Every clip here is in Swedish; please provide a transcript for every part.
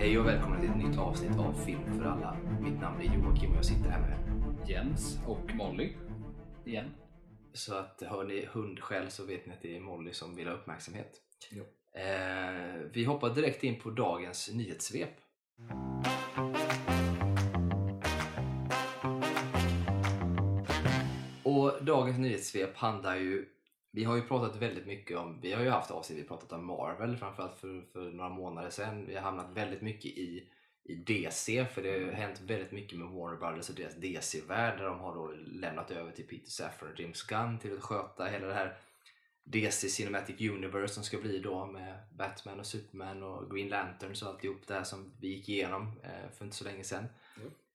Hej och välkomna till ett nytt avsnitt av Film för alla. Mitt namn är Joakim och jag sitter här med. Jens och Molly igen. Så att hör ni hundskäll så vet ni att det är Molly som vill ha uppmärksamhet. Jo. Eh, vi hoppar direkt in på dagens nyhetssvep. Och dagens nyhetssvep handlar ju vi har ju pratat väldigt mycket om, vi har ju haft avsnitt, vi pratat om Marvel framförallt för, för några månader sedan. Vi har hamnat väldigt mycket i, i DC för det har hänt väldigt mycket med Warner Brothers och deras DC-värld där de har då lämnat över till Peter Safran och James Gunn till att sköta hela det här DC Cinematic Universe som ska bli då med Batman och Superman och Green Lanterns och alltihop det här som vi gick igenom eh, för inte så länge sedan.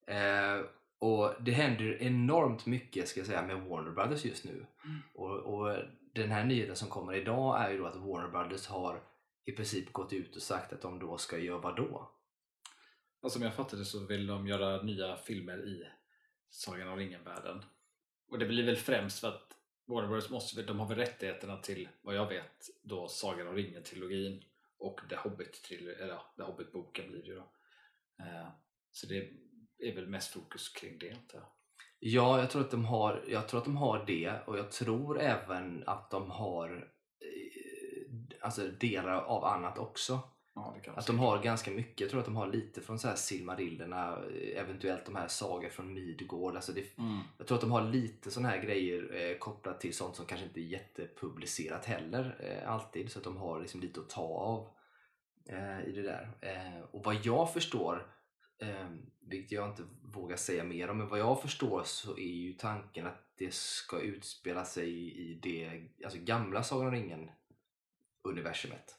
Eh, och det händer enormt mycket ska jag säga med Warner Brothers just nu. Och, och den här nyheten som kommer idag är ju då att Warner Brothers har i princip gått ut och sagt att de då ska göra vad då? Alltså, som jag fattade så vill de göra nya filmer i Sagan om ringen-världen. Och det blir väl främst för att Warner Bros måste, de har väl rättigheterna till, vad jag vet, då Sagan om ringen-trilogin och The Hobbit, eller ja, The Hobbit-boken blir det ju då. Eh, så det är väl mest fokus kring det antar jag. Ja, jag tror att de har, jag tror att de har det och jag tror även att de har eh, alltså delar av annat också. Ja, Att de har ganska mycket, jag tror att de har lite från så här Silmarillerna, eh, eventuellt de här sagor från Midgård. Alltså det, Mm. Jag tror att de har lite såna här grejer eh, kopplat till sånt som kanske inte är jättepublicerat heller eh, alltid. Så att de har liksom lite att ta av eh, i det där. Eh, och vad jag förstår, eh, vilket jag inte vågar säga mer om, men vad jag förstår så är ju tanken att det ska utspela sig i det alltså gamla Sagan om ringen-universumet.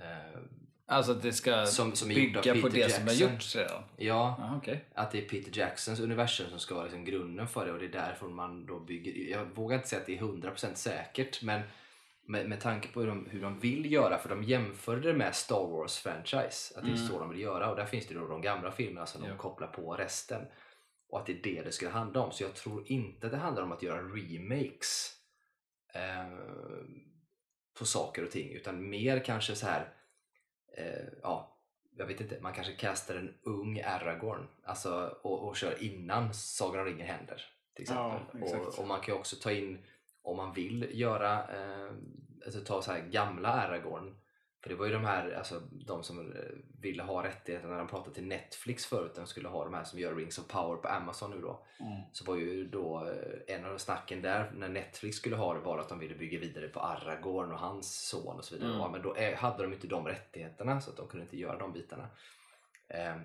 Eh, Alltså att det ska Som- som bygga på det som är Jackson. gjort redan? ja, Ja, okej. att det är Peter Jacksons universum som ska vara liksom grunden för det och det är därifrån man då bygger. Jag vågar inte säga att det är 100% säkert men med, med tanke på hur de, hur de vill göra, för de jämförde det med Star Wars franchise, att det är Mm. så de vill göra och där finns det då de gamla filmerna som Ja. de kopplar på resten och att det är det det skulle handla om. Så jag tror inte det handlar om att göra remakes eh, på saker och ting utan mer kanske så här eh, ja, jag vet inte, man kanske castar en ung Aragorn alltså, och, och kör innan Sagan om ringen händer. Till exempel. Ja, och, och man kan ju också ta in, om man vill göra, eh, alltså ta så här gamla Aragorn. För det var ju de här, alltså de som eh, ville ha rättigheterna när de pratade till Netflix förut, de skulle ha de här som gör Rings of Power på Amazon nu då. Mm. Så var ju då eh, en av snacken där när Netflix skulle ha det var att de ville bygga vidare på Aragorn och hans son och så vidare. Mm. Ja, men då eh, hade de inte de rättigheterna så att de kunde inte göra de bitarna. Eh,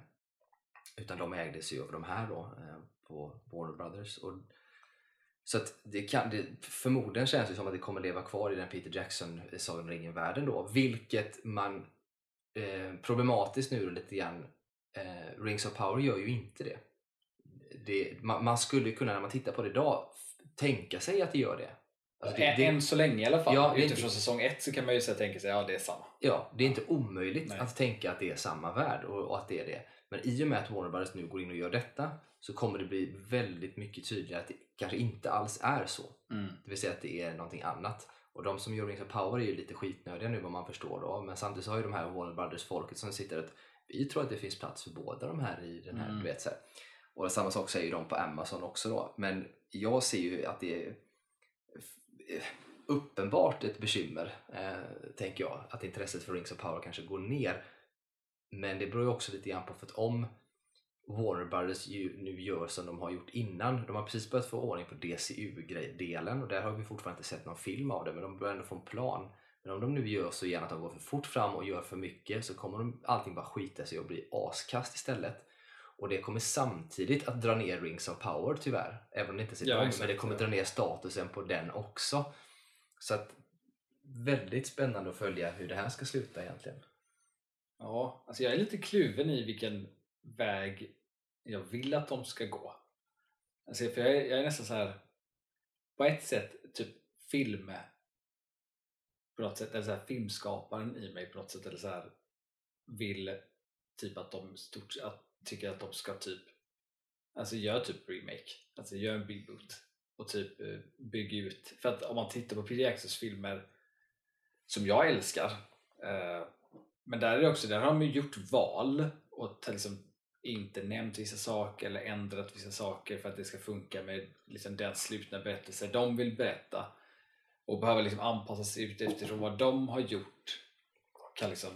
utan de ägdes ju av de här då eh, på Warner Brothers. Och, så att det kan, det, förmodligen känns det som att det kommer leva kvar i den Peter Jackson Sagan om ringen-världen då. Vilket man eh, problematiskt nu lite grann eh, Rings of Power gör ju inte det det, man, man skulle kunna när man tittar på det idag tänka sig att det gör det. Alltså det, det Än så länge i alla fall. Ja, Utifrån inte- säsong ett så kan man ju så tänka sig ja det är samma. ja, det är inte omöjligt Nej. att tänka att det är samma värld och, och att det är det. Men i och med att Warner Brothers nu går in och gör detta så kommer det bli väldigt mycket tydligare att det kanske inte alls är så. Det vill säga att det är någonting annat. Och de som gör Rings of Power är ju lite skitnödiga nu vad man förstår då. Men samtidigt så har ju de här Warner Brothers-folket som sitter att vi tror att det finns plats för båda de här i den här, Mm. du vet så här. Och samma sak säger de på Amazon också då. Men jag ser ju att det är f- uppenbart ett bekymmer, eh, tänker jag. Att intresset för Rings of Power kanske går ner. Men det beror ju också lite grann på för att om Warner Brothers ju nu gör som de har gjort innan. De har precis börjat få ordning på DCU-delen och där har vi fortfarande inte sett någon film av det men de börjar ändå få en plan. Men om de nu gör så igen att de går för fort fram och gör för mycket så kommer de, allting bara skita sig och bli askast istället. Och det kommer samtidigt att dra ner Rings of Power tyvärr. Även om det inte ser Ja, ja, exakt, men det kommer ja. dra ner statusen på den också. Så att väldigt spännande att följa hur det här ska sluta egentligen. Ja, alltså jag är lite kluven i vilken väg jag vill att de ska gå. Alltså för jag är, jag är nästan så här på ett sätt typ film på något sätt, eller så här, filmskaparen i mig på något sätt eller så här, vill typ att de stort, att, tycker att de ska typ alltså gör typ remake, alltså gör en reboot och typ eh, bygg ut, för att om man tittar på Peter Jacksons filmer som jag älskar eh, men där är det också, där har de ju gjort val och liksom inte nämnt vissa saker eller ändrat vissa saker för att det ska funka med liksom den slutna berättelsen de vill berätta och behöver liksom anpassa sig ut eftersom vad de har gjort kan liksom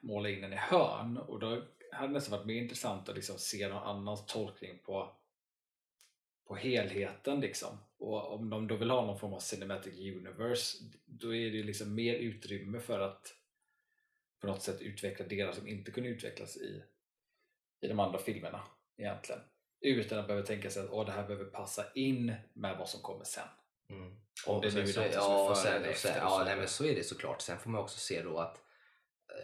måla in den i hörn och då hade det nästan varit mer intressant att liksom se någon annans tolkning på, på helheten liksom. Och om de då vill ha någon form av cinematic universe då är det liksom mer utrymme för att på något sätt utveckla delar som inte kunde utvecklas i, i de andra filmerna egentligen. Utan att behöva tänka sig att Åh, det här behöver passa in med vad som kommer sen. Mm. Om det nu är så, någonting som är ja, före sen, eller efter ja, nej, men så är det såklart. Sen får man också se då att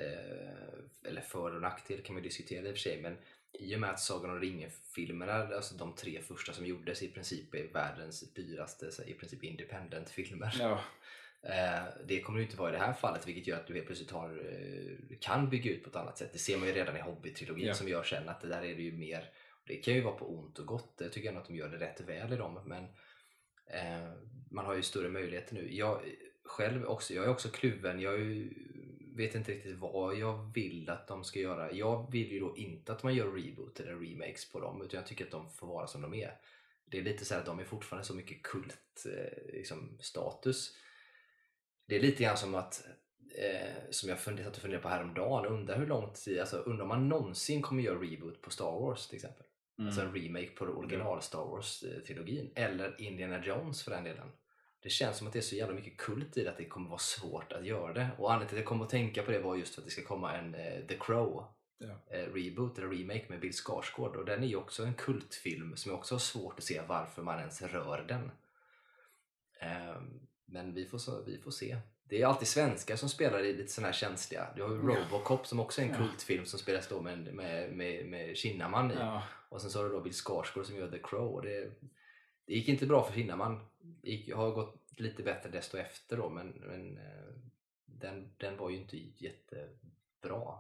eh, eller för och nackdel kan man diskutera i och för sig men i och med att Sagan om ringen-filmerna, alltså de tre första som gjordes i princip är världens dyraste i princip independent-filmer. Ja, det kommer det inte vara i det här fallet vilket gör att du helt plötsligt har, eh, kan bygga ut på ett annat sätt. Det ser man ju redan i Hobbit-trilogin Ja. som gör sen att det där är det ju mer, det kan ju vara på ont och gott, jag tycker ändå att de gör det rätt väl i dem men eh, man har ju större möjligheter nu. Jag själv också, jag är också kluven, jag ju, vet inte riktigt vad jag vill att de ska göra. Jag vill ju då inte att man gör reboot eller remakes på dem utan jag tycker att de får vara som de är. Det är lite så här att de är fortfarande så mycket kult eh, liksom, status. Det är lite grann som att eh, som jag funderat satt och funderade på häromdagen, undrar hur lång tid, alltså undrar om man någonsin kommer göra reboot på Star Wars till exempel. mm. Alltså en remake på original Star Wars-trilogin. Eller Indiana Jones för den delen. Det känns som att det är så jävla mycket kult i det att det kommer vara svårt att göra det. Och anledningen till att jag kom att tänka på det var just för att det ska komma en eh, The Crow Ja. eh, reboot eller remake med Bill Skarsgård. Och den är ju också en kultfilm som jag också har svårt att se varför man ens rör den. Ehm, men vi får, så, vi får se. Det är alltid svenskar som spelar i lite sådana här känsliga. Du har ju. Robocop som också är en Ja. kultfilm som spelas då med, med, med, med Kinnaman i. Ja. Och sen så har du då Bill Skarsgård som gör The Crow. Och det, det gick inte bra för Kinnaman. Det gick, har gått lite bättre desto efter då men, men eh, den, den var ju inte jättebra.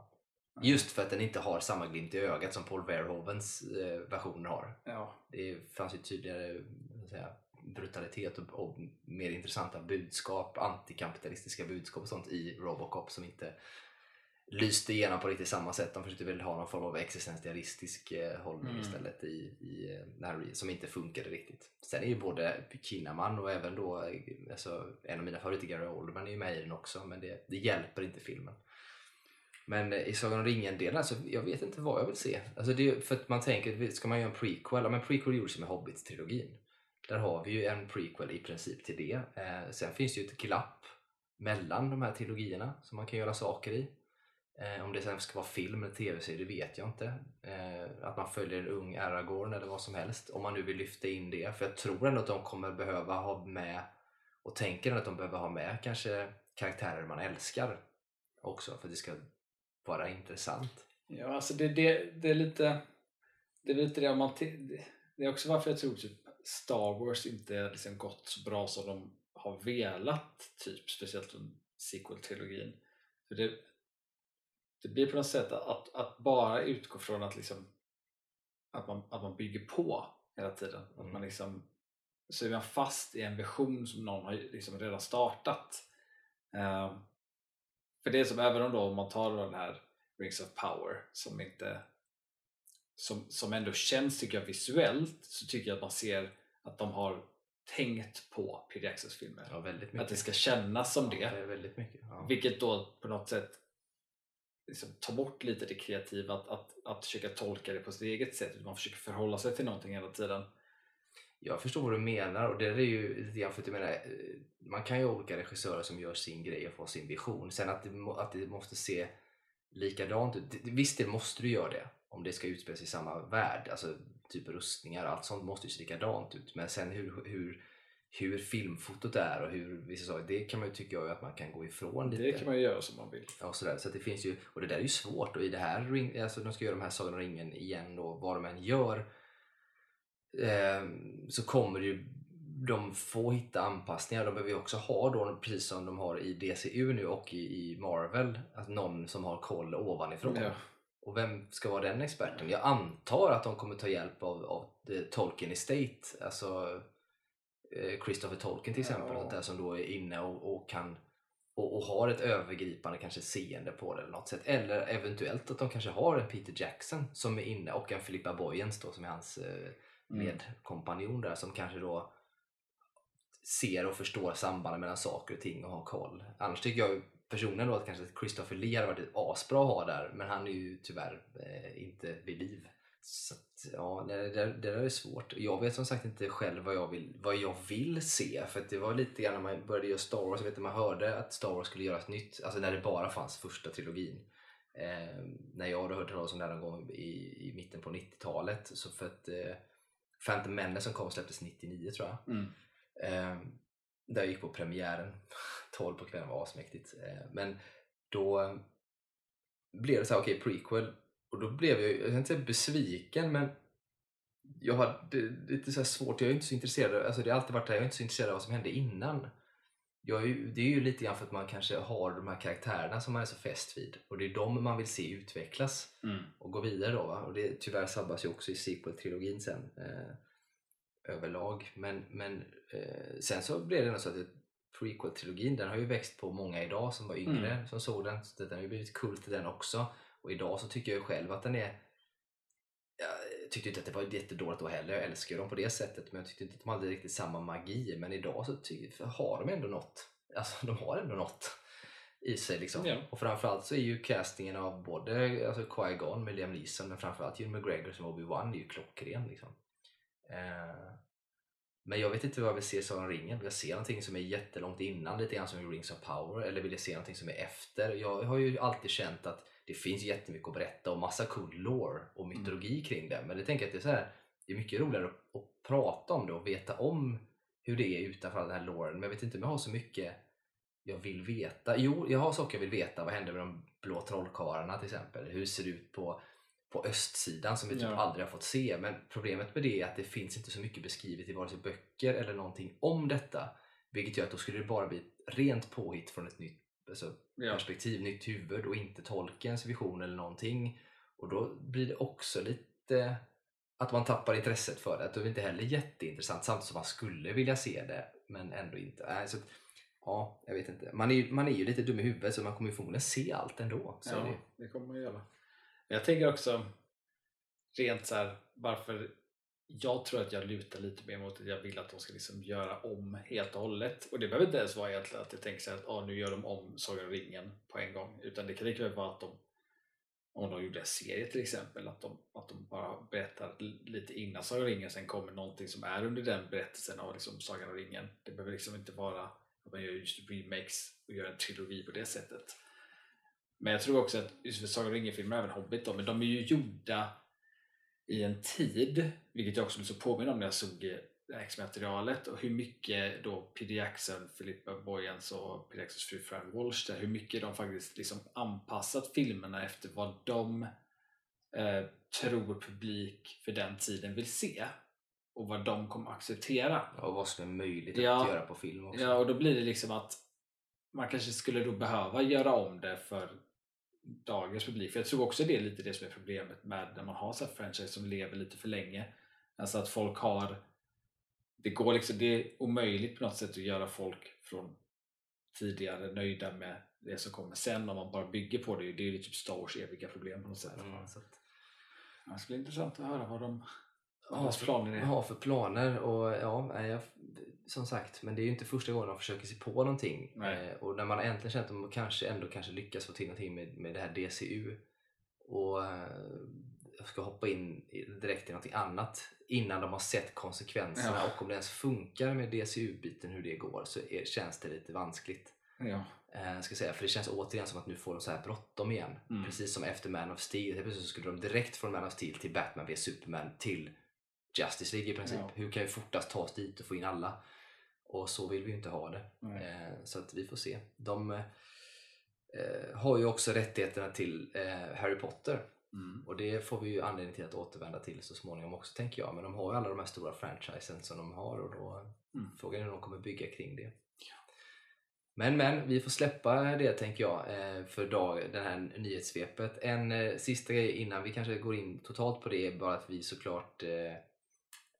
Just för att den inte har samma glimt i ögat som Paul Verhovens eh, versioner har. Ja. Det fanns ju tydligare säga, brutalitet och, och mer intressanta budskap, antikapitalistiska budskap och sånt i Robocop som inte lyste igenom på riktigt samma sätt. De försökte väl ha någon form av existentialistisk eh, hållning Mm. istället i, i eh, här, som inte funkade riktigt. Sen är ju både Kinnaman och även då eh, alltså, en av mina favoriter Gary Oldman är ju med i den också men det, det hjälper inte filmen. Men eh, i Sagan om ringen-delen, alltså, jag vet inte vad jag vill se. Alltså, det för att man tänker, ska man göra en prequel? Ja, men prequel gjordes ju med Hobbit-trilogin. Där har vi ju en prequel i princip till det. Eh, sen finns det ju ett glapp mellan de här trilogierna som man kan göra saker i. Eh, om det sen ska vara film eller tv-serie, det vet jag inte. Eh, att man följer en ung Aragorn eller vad som helst. Om man nu vill lyfta in det. För jag tror ändå att de kommer behöva ha med och tänker att de behöver ha med kanske karaktärer man älskar också för att det ska vara intressant. Ja, alltså det, det, det är lite det är lite det om man det är också varför jag tror typ Star Wars inte liksom gått så bra som de har velat typ speciellt sequel-trilogin. För det, det blir på något sätt att, att bara utgå från att liksom att man, att man bygger på hela tiden. Att Mm. man liksom så är man fast i en vision som någon har liksom redan startat. Eh, för det är som även om då om man tar den här Rings of Power som inte som, som ändå känns tycker jag visuellt så tycker jag att man ser att de har tänkt på Peter Jacksons filmer. Ja. Att det ska kännas som det. Ja, det är väldigt mycket. Ja. Vilket då på något sätt liksom tar bort lite det kreativa att, att, att försöka tolka det på sitt eget sätt. Man försöker förhålla sig till någonting hela tiden. Jag förstår vad du menar och det är ju lite grann för att jag menar, man kan ju ha olika regissörer som gör sin grej och får sin vision. Sen att det, att det måste se likadant ut. det- Visst, det måste du göra det om det ska utspela sig i samma värld. Alltså typ rustningar, allt sånt måste ju se likadant ut. Men sen hur, hur, hur filmfotot är och hur vissa saker, det kan man ju tycka att man kan gå ifrån lite. Det kan man ju göra som man vill. Ja, och sådär. Så det finns ju, och det där är ju svårt och i det här, alltså de ska göra de här Sagan om ringen igen då, vad de än gör eh, så kommer ju de få hitta anpassningar. De behöver ju också ha då, precis som de har i DCU nu och i, i Marvel, att någon som har koll ovanifrån. Ja. Och vem ska vara den experten? Jag antar att de kommer ta hjälp av, av the Tolkien Estate, alltså eh, Christopher Tolkien till exempel, Ja. där som då är inne och, och kan och, och har ett övergripande kanske seende på det eller något sätt. Eller eventuellt att de kanske har en Peter Jackson som är inne och en Filippa Boyens då som är hans eh, Mm. medkompanjon där som kanske då ser och förstår sambanden mellan saker och ting och har koll. Annars tycker jag ju personligen då att kanske Christopher Lee hade varit asbra att ha där men han är ju tyvärr eh, inte vid liv. Så att, ja, det, det, det där är svårt. Jag vet som sagt inte själv vad jag vill, vad jag vill se. För det var lite grann när man började göra Star Wars, jag vet att man hörde att Star Wars skulle göras nytt, alltså när det bara fanns första trilogin. Eh, när jag hade hört talas om det någon gång i, i mitten på 90-talet. Så för att eh, Phantom Menace som kom släpptes 99 tror jag. Mm. Eh, där jag gick på premiären 12 på kvällen var asmäktigt. Eh, men då eh, blev det så här, okej prequel och då blev jag, jag ska inte säga besviken men jag hade lite så här svårt, jag är inte så intresserad, alltså det har alltid varit där, jag är inte så intresserad av vad som hände innan. Jag är ju, det är ju lite grann för att man kanske har de här karaktärerna som man är så fäst vid och det är de man vill se utvecklas Mm. och gå vidare då. Va? Och det tyvärr sabbas ju också i sequel-trilogin sen eh, överlag. Men, men eh, sen så blev det ändå så att det- prequel-trilogin den har ju växt på många idag som var yngre som såg den. Så den har ju blivit kult den också. Och idag så tycker jag ju själv att den är jag tyckte inte att det var jättedåligt då heller. Jag älskar ju dem på det sättet men jag tyckte inte att de hade riktigt samma magi. Men idag så ty- har de ändå något. Alltså de har ändå något i sig liksom. Ja. Och framförallt så är ju castingen av både alltså Qui-Gon med Liam Neeson men framförallt Ewan McGregor som Obi-Wan är ju klockren liksom. Eh, men jag vet inte vad jag vill se i Sagan ringen. Vill jag se någonting som är jättelångt innan, lite grann som i Rings of Power? Eller vill jag se någonting som är efter? Jag har ju alltid känt att det finns jättemycket att berätta och massa cool lore och mytologi kring det. Men det tänker jag att det är, så här, det är mycket roligare att, att prata om det och veta om hur det är utanför den här loren. Men jag vet inte om jag har så mycket jag vill veta. Jo, jag har saker jag vill veta. Vad händer med de blå trollkarlarna till exempel? Hur ser det ut på, på östsidan som vi typ Ja. aldrig har fått se? Men problemet med det är att det finns inte så mycket beskrivet i vare sig böcker eller någonting om detta. Vilket gör att då skulle det bara bli rent påhitt från ett nytt alltså, Ja. perspektiv, nytt huvud och inte tolkens vision eller någonting. Och då blir det också lite att man tappar intresset för det. Att det är inte heller jätteintressant samtidigt som man skulle vilja se det men ändå inte. Nej, så att, ja, jag vet inte. Man är, ju, man är ju lite dum i huvudet så man kommer ju förmodligen se allt ändå. Så det Ja, ju. det kommer man göra. Jag tänker också rent så här varför jag tror att jag lutar lite mer mot att jag vill att de ska liksom göra om helt och hållet. Och det behöver inte ens vara egentligen att jag tänker så här att ah, nu gör de om Sagan om ringen på en gång. Utan det kan lika väl vara att de om de gjorde en serie till exempel, att de, att de bara berättar lite innan Sagan om ringen sen kommer någonting som är under den berättelsen av liksom Sagan om ringen. Det behöver liksom inte vara att man gör just remakes och gör en trilogi på det sättet. Men jag tror också att just för Sagan om ringen-filmer, även Hobbit, då, men de är ju gjorda i en tid, vilket jag också blev så påminn om när jag såg eh, X-materialet och hur mycket då Peter Jackson, Philippa Boyens och Peter Jacksons fru Fran Walsh där, hur mycket de faktiskt liksom anpassat filmerna efter vad de eh, tror publik för den tiden vill se och vad de kommer acceptera. Och vad som är möjligt Ja. att göra på film också. Ja, och då blir det liksom att man kanske skulle då behöva göra om det för dagens publik. För jag tror också det är lite det som är problemet med när man har så här franchise som lever lite för länge. Alltså att folk har det går liksom, det är omöjligt på något sätt att göra folk från tidigare nöjda med det som kommer sen om man bara bygger på det. Det är ju typ Star Wars eviga problem på något sätt. Mm, så att, Det ska bli intressant att höra vad de vad deras för- planer är. ha för planer och ja, jag, som sagt, men det är ju inte första gången de försöker sig på någonting. Eh, och när man äntligen känt att de kanske ändå kanske lyckas få till någonting med, med det här DCU och eh, ska hoppa in direkt i någonting annat innan de har sett konsekvenserna Ja. och om det ens funkar med DCU-biten hur det går så är, känns det lite vanskligt. Ja. Eh, ska säga. För det känns återigen som att nu får de så här bråttom igen. Mm. Precis som efter Man of Steel. Plötsligt så skulle de direkt från Man of Steel till Batman vs Superman till Justice League i princip. Ja. Hur kan vi fortast ta oss dit och få in alla? Och så vill vi ju inte ha det. Eh, så att vi får se. De eh, har ju också rättigheterna till eh, Harry Potter. Mm. Och det får vi ju anledning till att återvända till så småningom också tänker jag. Men de har ju alla de här stora franchisen som de har och då Mm. frågan är hur de kommer bygga kring det. Men men, vi får släppa det tänker jag eh, för dag, den här nyhetssvepet. En eh, sista grej innan vi kanske går in totalt på det är bara att vi såklart eh,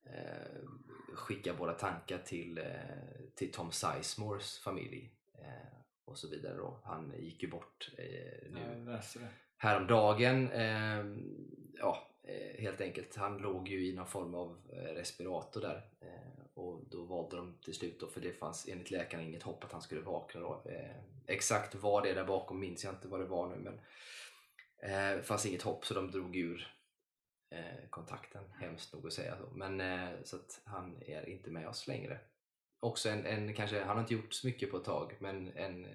eh, skickar våra tankar till, eh, till Tom Sizemores familj. Eh, och så vidare. Då. Han gick ju bort eh, nu det. häromdagen. Eh, ja, helt enkelt. Han låg ju i någon form av respirator där och då valde de till slut då, för det fanns enligt läkaren inget hopp att han skulle vakna då. Exakt vad det är där bakom minns jag inte vad det var nu men eh, fanns inget hopp så de drog ur eh, kontakten, hemskt nog att säga så. Men eh, så att han är inte med oss längre. Också en, en kanske, han har inte gjort så mycket på ett tag men en,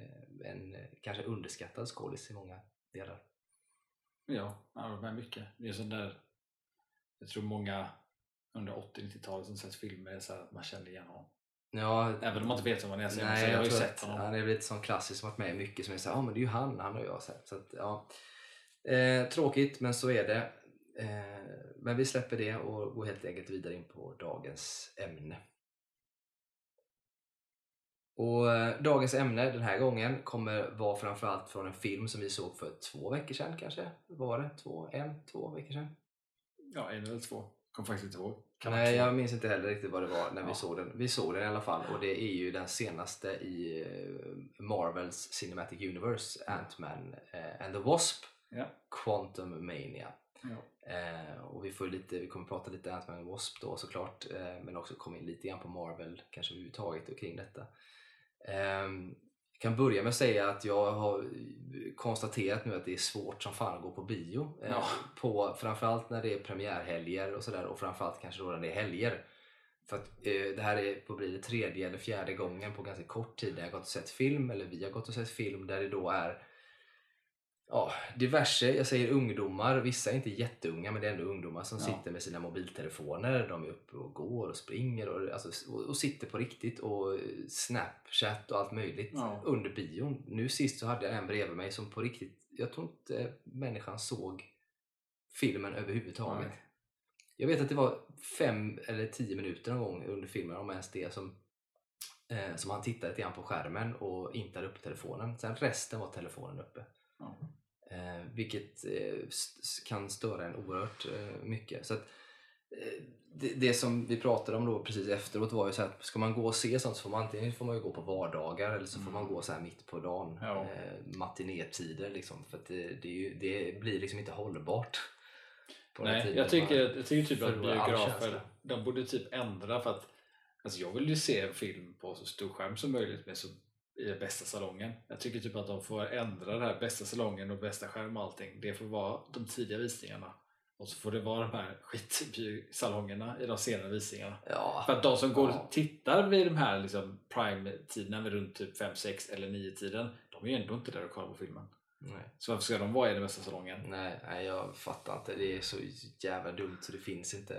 en kanske underskattad skådis i många delar. Ja, han var med mycket. Det är sån där, jag tror många under 80-90-talet som sett filmer så här att man kände igen honom. Ja, Även om man inte vet vem han är. Så Nej, jag, jag har ju sett honom. han är lite sån klassisk som varit med mycket som är såhär, ja men det är ju han, han har jag. Så att, ja. eh, tråkigt men så är det. Eh, men vi släpper det och går helt enkelt vidare in på dagens ämne. Och eh, dagens ämne den här gången kommer vara framförallt från en film som vi såg för två veckor sedan kanske? Var det? Två, en, två veckor sedan? Ja, en eller två. Kommer faktiskt inte ihåg. Kan Nej, jag minns inte heller riktigt vad det var när vi Ja. såg den. Vi såg den i alla fall och det är ju den senaste i eh, Marvels Cinematic Universe, Ant-Man and the Wasp, Ja. Quantum Mania. Ja. Eh, och vi, får lite, vi kommer prata lite Ant-Man and Wasp då såklart, eh, men också komma in lite grann på Marvel kanske överhuvudtaget och kring detta. Jag kan börja med att säga att jag har konstaterat nu att det är svårt som fan att gå på bio. Eh, Ja. på, framförallt när det är premiärhelger och sådär och framförallt kanske då när det är helger. För att eh, det här är på blir det tredje eller fjärde gången på ganska kort tid när jag gått och sett film, eller vi har gått och sett film där det då är ja, diverse, jag säger ungdomar, vissa är inte jätteunga men det är ändå ungdomar som Ja. sitter med sina mobiltelefoner, de är uppe och går och springer och, alltså, och, och sitter på riktigt och eh, snapchat och allt möjligt Ja. under bion. Nu sist så hade jag en bredvid mig som på riktigt, jag tror inte människan såg filmen överhuvudtaget. Nej. Jag vet att det var fem eller tio minuter någon gång under filmen, om ens det, som, eh, som han tittade lite grann på skärmen och inte hade uppe telefonen. Sen resten var telefonen uppe. Ja. Eh, vilket eh, kan störa en oerhört eh, mycket. Så att, eh, det, det som vi pratade om då precis efteråt var ju så att ska man gå och se sånt så får man antingen får man ju gå på vardagar eller så får man gå så här mitt på dagen. Ja. Eh, matinétider liksom. För det, det, ju, det blir liksom inte hållbart. Nej, jag tycker, jag tycker typ att biografer, de borde typ ändra för att alltså jag vill ju se film på så stor skärm som möjligt med så, i bästa salongen. Jag tycker typ att de får ändra det här bästa salongen och bästa skärm och allting. Det får vara de tidiga visningarna och så får det vara de här skitsalongerna i de senare visningarna. Ja, För att de som går och tittar vid de här liksom prime-tiderna, runt typ 5, 6 eller 9 tiden, de är ju ändå inte där och kollar på filmen. nej. Så varför ska de vara i den bästa salongen? Nej, nej, jag fattar inte. Det är så jävla dumt så det finns inte.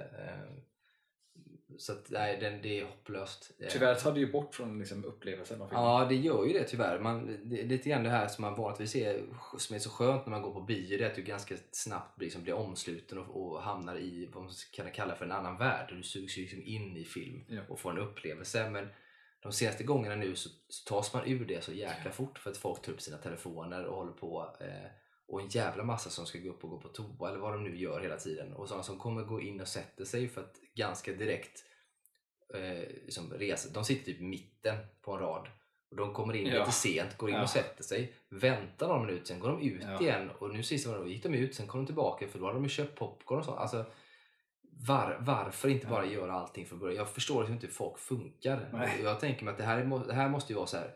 Så att, nej, den, det är hopplöst. Eh, Tyvärr tar det ju bort från liksom upplevelsen av filmen. Ja, det gör ju det tyvärr. Man, det, är lite grann det här som man vanligtvis ser som är så skönt när man går på bio. Det är att du ganska snabbt liksom blir omsluten och, och hamnar i vad man kan kalla för en annan värld. Du sugs ju liksom in i film Ja. och får en upplevelse. Men de senaste gångerna nu så, så tas man ur det så jäkla fort för att folk tar upp sina telefoner och håller på. Eh, och en jävla massa som ska gå upp och gå på toa eller vad de nu gör hela tiden. Och sådana som kommer gå in och sätter sig för att ganska direkt eh, liksom resa. De sitter typ i mitten på en rad. Och de kommer in Ja. lite sent, går in Ja. och sätter sig, väntar någon minut, sen går de ut Ja. igen och nu sist var de, gick de ut, sen kom de tillbaka för då hade de köpt popcorn och sånt. Alltså, var, varför inte bara göra allting från början? Jag förstår liksom inte hur folk funkar. Nej. Jag tänker mig att det här, det här måste ju vara så här.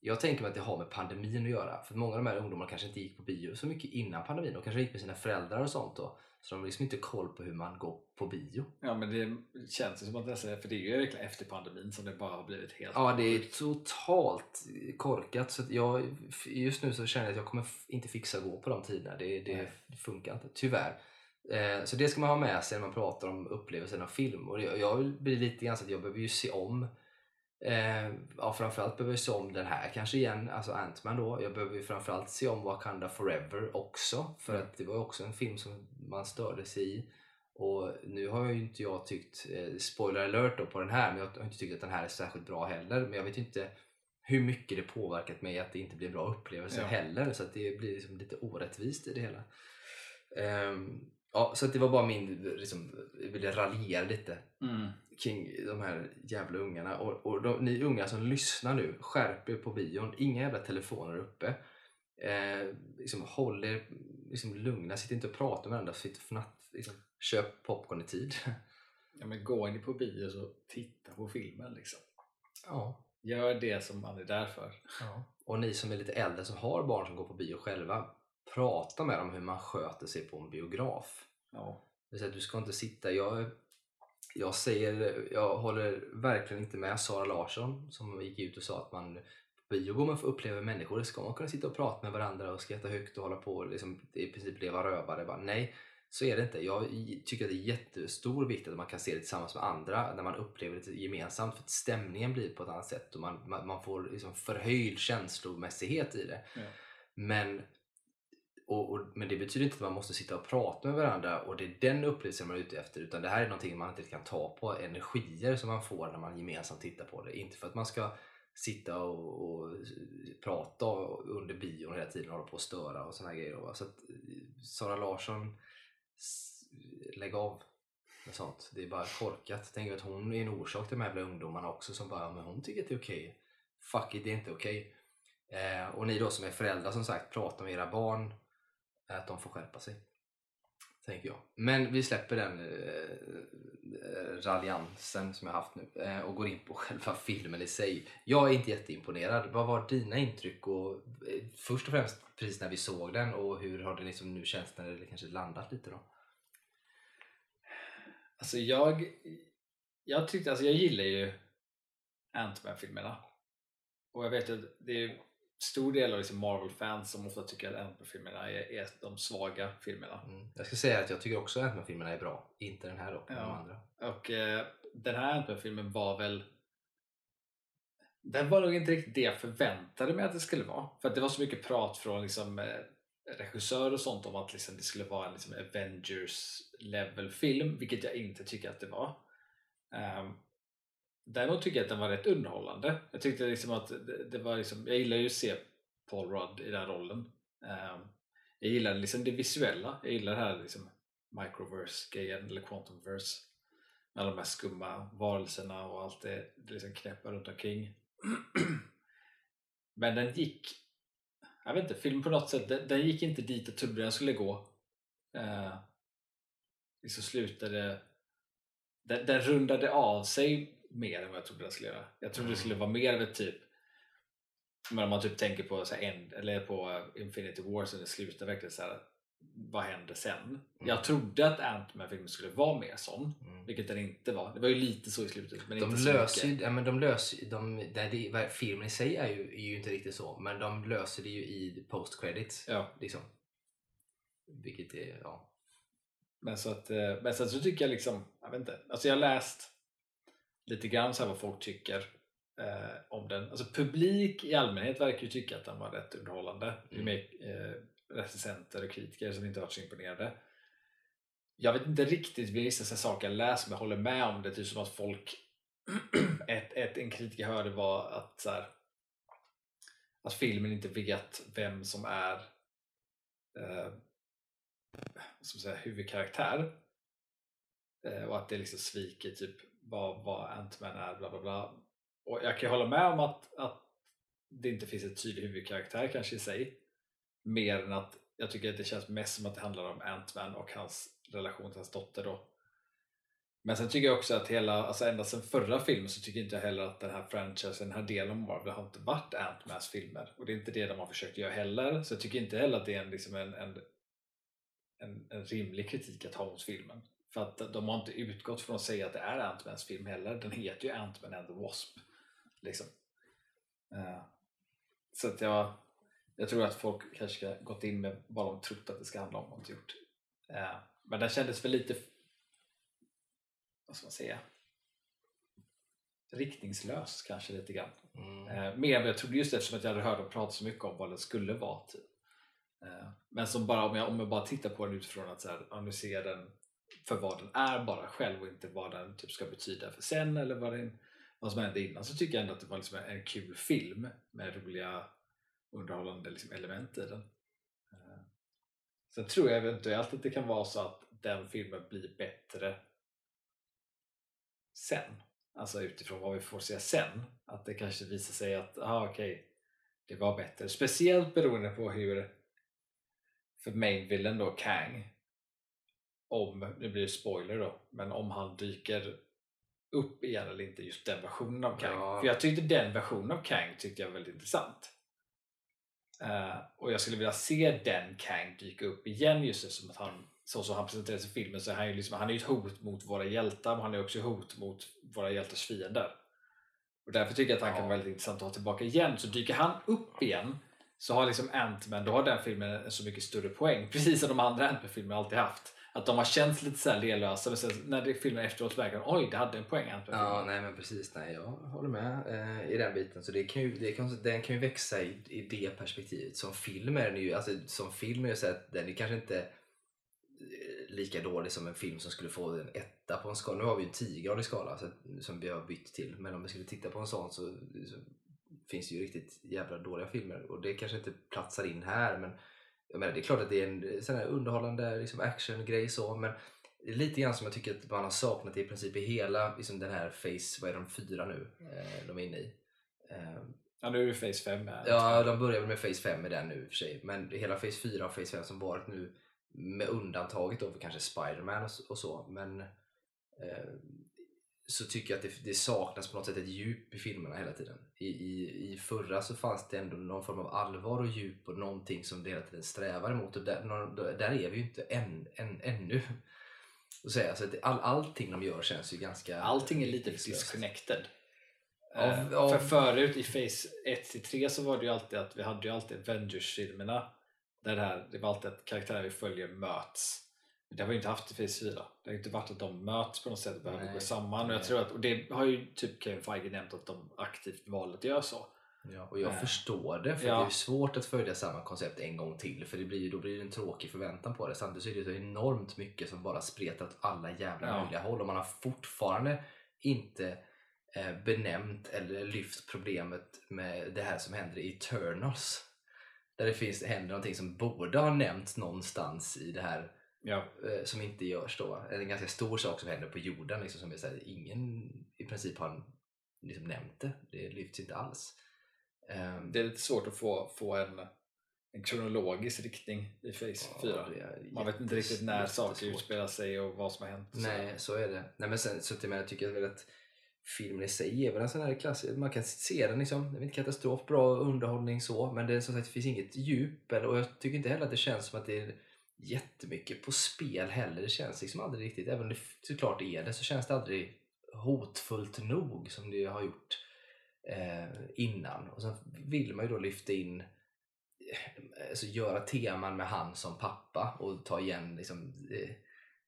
Jag tänker mig att det har med pandemin att göra. För många av de här ungdomarna kanske inte gick på bio så mycket innan pandemin. De kanske gick med sina föräldrar och sånt då. Så de har liksom inte koll på hur man går på bio. Ja men det känns ju som att det är, för det är ju verkligen efter pandemin som det bara har blivit helt Ja, det är totalt korkat. Så jag, just nu så känner jag att jag kommer inte fixa att gå på de tiderna. Det, det, funkar inte, tyvärr. Eh, så det ska man ha med sig när man pratar om upplevelsen av film. Och jag, jag blir lite grann så att jag behöver ju se om Eh, ja, framförallt behöver jag se om den här kanske igen, alltså Ant-Man då. Jag behöver ju framförallt se om Wakanda Forever också. För Mm. att det var också en film som man störde sig i. Och nu har ju inte jag tyckt, eh, spoiler alert då på den här, men jag har inte tyckt att den här är särskilt bra heller. Men jag vet inte hur mycket det påverkat mig att det inte blir en bra upplevelse Ja. heller. Så att det blir liksom lite orättvist i det hela. Ehm, ja, så det var bara min, liksom, jag ville raljera lite Mm. Kring de här jävla ungarna. Och, och de, ni unga som lyssnar nu, skärp er på bion. Inga jävla telefoner uppe. Eh, liksom, håll er liksom, lugna, sitt inte och prata med varandra. Sitt och fnatt, liksom, köp popcorn i tid. Ja, men gå in på bio så titta på filmen liksom. ja. Gör det som man är där för. Ja. Och ni som är lite äldre som har barn som går på bio själva, prata med dem hur man sköter sig på en biograf. Ja. Det vill säga, du ska inte sitta... Jag, jag, säger, jag håller verkligen inte med Sara Larsson som gick ut och sa att man på bio går man för att uppleva människor. Ska man kunna sitta och prata med varandra och skratta högt och hålla på och liksom, i princip leva rövare? Bara, nej, så är det inte. Jag tycker att det är jättestor vikt att man kan se det tillsammans med andra när man upplever det gemensamt för att stämningen blir på ett annat sätt och man, man, man får liksom förhöjd känslomässighet i det. Ja. Men, och, och, men det betyder inte att man måste sitta och prata med varandra och det är den upplevelsen man är ute efter utan det här är någonting man inte kan ta på, energier som man får när man gemensamt tittar på det. Inte för att man ska sitta och, och prata under bion hela tiden och hålla på och störa och såna grejer. va. Så att eh, Sara Larsson, lägg av med sånt. Det är bara korkat. Tänk att hon är en orsak till de här jävla ungdomarna också som bara, men hon tycker att det är okej. Fuck it, det är inte okej. Eh, och ni då som är föräldrar som sagt, prata med era barn att de får skärpa sig. Tänker jag. Men vi släpper den eh, eh raljansen som jag haft nu eh, och går in på själva filmen i sig. Jag är inte jätteimponerad. Vad var dina intryck? Och, eh, först och främst precis när vi såg den och hur har det liksom nu känts när det kanske landat lite då? Alltså jag, jag tyckte, alltså jag gillar ju Ant-Man-filmerna. Och jag vet att det är stor del av liksom Marvel-fans som ofta tycker att Ant-Man-filmerna är, är de svaga filmerna. Mm. Jag ska säga att jag tycker också att filmerna är bra. Inte den här men Ja. de andra. Och eh, den här Ant-Man-filmen var väl den var nog inte riktigt det jag förväntade mig att det skulle vara. För att det var så mycket prat från liksom, eh, regissörer och sånt om att liksom, det skulle vara en liksom, Avengers level film, vilket jag inte tycker att det var. Um, däremot tycker jag att den var rätt underhållande. Jag tyckte liksom att det, det var liksom, jag gillar ju att se Paul Rudd i den rollen. Um, jag gillar liksom det visuella, jag gillar det här liksom microverse-grejen, eller quantumverse med alla de här skumma varelserna och allt det, det liksom knäppa runt omkring. Men den gick, jag vet inte, filmen på något sätt, den, den gick inte dit jag trodde den skulle gå. Uh, liksom slutade, den, den rundade av sig mer än vad jag trodde den skulle göra. Jag trodde det skulle vara mer av ett typ men om man typ tänker på, så End, eller på eh, Infinity War så det slutar verkligen så här. vad händer sen? Jag trodde att Ant-Man-filmen skulle vara mer sån, Mm. vilket den inte var. Det var ju lite så i slutet, men De inte så löser mycket. ju, ja, men de löser, de, nej, det, filmen i sig är ju, är ju inte riktigt så, men de löser det ju i post credits. Ja, Liksom. Vilket är, ja. men så att, eh, men sen så tycker jag liksom, jag vet inte, alltså jag har läst lite grann så vad folk tycker eh, om den. Alltså publik i allmänhet verkar ju tycka att den var rätt underhållande. Mm. mer eh, recensenter och kritiker som inte varit så imponerade. Jag vet inte riktigt vissa saker jag läser men jag håller med om det. Typ som att folk, ett, ett, en kritiker hörde var att så här, att filmen inte vet vem som är eh, man säga, huvudkaraktär. Eh, och att det liksom sviker typ vad, vad Ant-Man är, bla bla bla. Och jag kan hålla med om att, att det inte finns en tydlig huvudkaraktär kanske i sig. Mer än att jag tycker att det känns mest som att det handlar om Ant-Man och hans relation till hans dotter då. Men sen tycker jag också att hela, alltså ända sedan förra filmen så tycker inte jag heller att den här franchisen, den här delen av Marvel har inte varit Ant-Mans filmer. Och det är inte det de har försökt göra heller. Så jag tycker inte heller att det är en, liksom en, en, en, en rimlig kritik att ha mot filmen. För att de har inte utgått från att säga att det är Ant-Mans film heller. Den heter ju Ant-Man and the Wasp. Liksom. Eh, så att jag, jag tror att folk kanske ska gått in med vad de trott att det ska handla om och inte gjort. Eh, men den kändes för lite, vad ska man säga, riktningslös kanske lite grann. Mm. Eh, mer än vad jag trodde just eftersom att jag hade hört dem prata så mycket om vad den skulle vara. Typ. Men som bara, om, jag, om jag bara tittar på den utifrån att så här, nu ser jag den för vad den är bara själv och inte vad den typ ska betyda för sen eller vad, den, vad som hände innan så tycker jag ändå att det var liksom en, kul film med roliga underhållande liksom, element i den. Eh, sen tror jag eventuellt att det kan vara så att den filmen blir bättre sen. Alltså utifrån vad vi får se sen. Att det kanske visar sig att, ah, okej, okay, det var bättre. Speciellt beroende på hur, för main villain då, Kang, om, nu blir det spoiler då, men om han dyker upp igen eller inte, just den versionen av Kang. Ja. För jag tyckte den versionen av Kang tyckte jag var väldigt intressant. Uh, och jag skulle vilja se den Kang dyka upp igen just det, som att han så som han presenteras i filmen så är han ju liksom, han är ett hot mot våra hjältar men han är också ett hot mot våra hjältars fiender. Och därför tycker jag att han ja. kan vara väldigt intressant att ha tillbaka igen. Så dyker han upp igen så har liksom Ant-Man, då har den filmen en så mycket större poäng. Precis som de andra Ant-Man-filmerna alltid haft. Att de har känts lite så här lelösa men sen när det filmen efteråt verkar oj det hade en poäng. Ja nej men precis, nej jag håller med eh, i den biten. Så det kan ju, det kan, den kan ju växa i, i det perspektivet. Som film är den ju, alltså som film är så att den är kanske inte lika dålig som en film som skulle få en etta på en skala. Nu har vi en 10-gradig skala så, som vi har bytt till. Men om vi skulle titta på en sån så, så finns det ju riktigt jävla dåliga filmer och det kanske inte platsar in här men jag menar, det är klart att det är en sån här underhållande liksom actiongrej så men det är lite grann som jag tycker att man har saknat i princip i hela liksom den här Face, vad är de, fyra nu eh, de är inne i. Eh, ja nu är det Face 5 Ja, de börjar med Face 5 med den nu i och för sig men hela Face 4 och Face 5 som varit nu med undantaget då för kanske Spiderman och, och så. Men eh, så tycker jag att det, det, saknas på något sätt ett djup i filmerna hela tiden. I, i, I förra så fanns det ändå någon form av allvar och djup och någonting som det hela tiden strävar emot och där, där är vi ju inte än, än, ännu. Och säga, så att all, allting de gör känns ju ganska... Allting är lite disconnected. Av, av... För förut i Face 1-3 så var det ju alltid att vi hade ju alltid Avengers-filmerna där det, här, det var alltid att karaktärer vi följer möts. Det har vi inte haft i Phase 4. Det har inte varit att de möts på något sätt och behöver nej, gå samman. Och, jag tror att, och det har ju typ Kevin Feige nämnt att de aktivt valt att göra så. Ja, och jag äh. förstår det, för ja. det är svårt att följa samma koncept en gång till för det blir, då blir det en tråkig förväntan på det. Samtidigt så är det så enormt mycket som bara spretar åt alla jävla ja. möjliga håll och man har fortfarande inte eh, benämnt eller lyft problemet med det här som händer i Eternals där det finns, händer någonting som borde ha nämnts någonstans i det här ja. eh, som inte görs då. En ganska stor sak som händer på jorden liksom, som är så här, ingen i princip har liksom nämnt det. Det lyfts inte alls. Um, det är lite svårt att få, få en, en kronologisk riktning i Face ja, 4. Man vet inte riktigt när saker utspelar sig och vad som har hänt. Nej, så, så är det. Nej, men sen, så till jag tycker jag att filmen i sig är väl en sån här klass, man kan se den liksom, det är inte katastrof, bra underhållning så, men det, som sagt, det finns inget djup eller, och jag tycker inte heller att det känns som att det är jättemycket på spel heller. Det känns liksom aldrig riktigt, även om det såklart är det, så känns det aldrig hotfullt nog som det har gjort eh, innan. Och sen vill man ju då lyfta in eh, alltså göra teman med han som pappa och ta igen liksom, eh,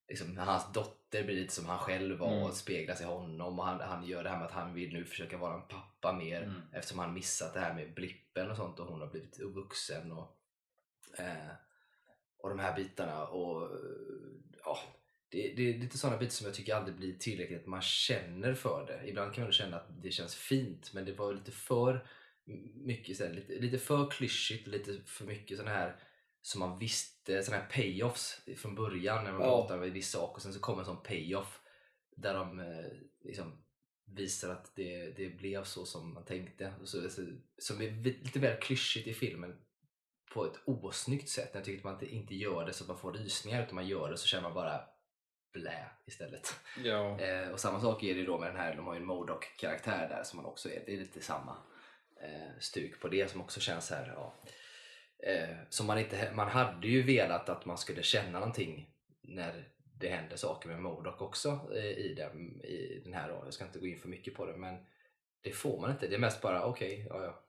liksom, hans dotter blir lite som han själv var mm. och speglas i honom och han, han gör det här med att han vill nu försöka vara en pappa mer mm. eftersom han missat det här med blippen och sånt och hon har blivit vuxen och, eh, och de här bitarna och ja, det, det är lite sådana bitar som jag tycker aldrig blir tillräckligt man känner för det. Ibland kan man känna att det känns fint men det var lite för mycket, så här, lite, lite för klyschigt och lite för mycket sådana här som man visste, sådana här payoffs från början när man ja. pratar om en viss sak och sen så kommer en sån payoff där de eh, liksom visar att det, det blev så som man tänkte. Så, så, som är lite väl klyschigt i filmen på ett osnyggt sätt. Jag tycker att man inte gör det så att man får rysningar utan man gör det så känner man bara blä istället. Ja. Eh, och samma sak är det då med den här, de har ju en Modok karaktär där som man också är, det är lite samma eh, stuk på det som också känns här. Ja Eh, så man, inte, man hade ju velat att man skulle känna någonting när det händer saker med Modok också eh, i, den, i den här. Jag ska inte gå in för mycket på det men det får man inte. Det är mest bara okej, okay, ja, ja,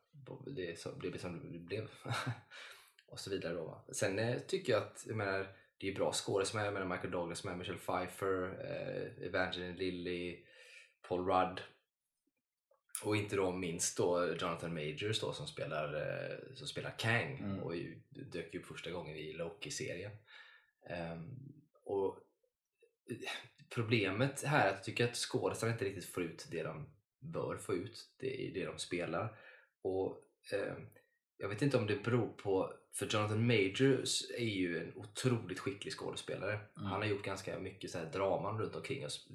det, så, det blev som det blev. och så vidare. Då. Sen eh, tycker jag att jag menar, det är bra skådespelare. Jag menar Michael Douglas med, Michelle Pfeiffer, eh, Evangeline Lilly, Paul Rudd och inte då minst då Jonathan Majors då som spelar, eh, som spelar Kang mm. och ju, dök upp första gången i Loki-serien. Um, och Problemet här är att jag tycker att skådespelarna inte riktigt får ut det de bör få ut det, i det de spelar. Och um, jag vet inte om det beror på, för Jonathan Majors är ju en otroligt skicklig skådespelare. Mm. Han har gjort ganska mycket så här draman runt omkring oss.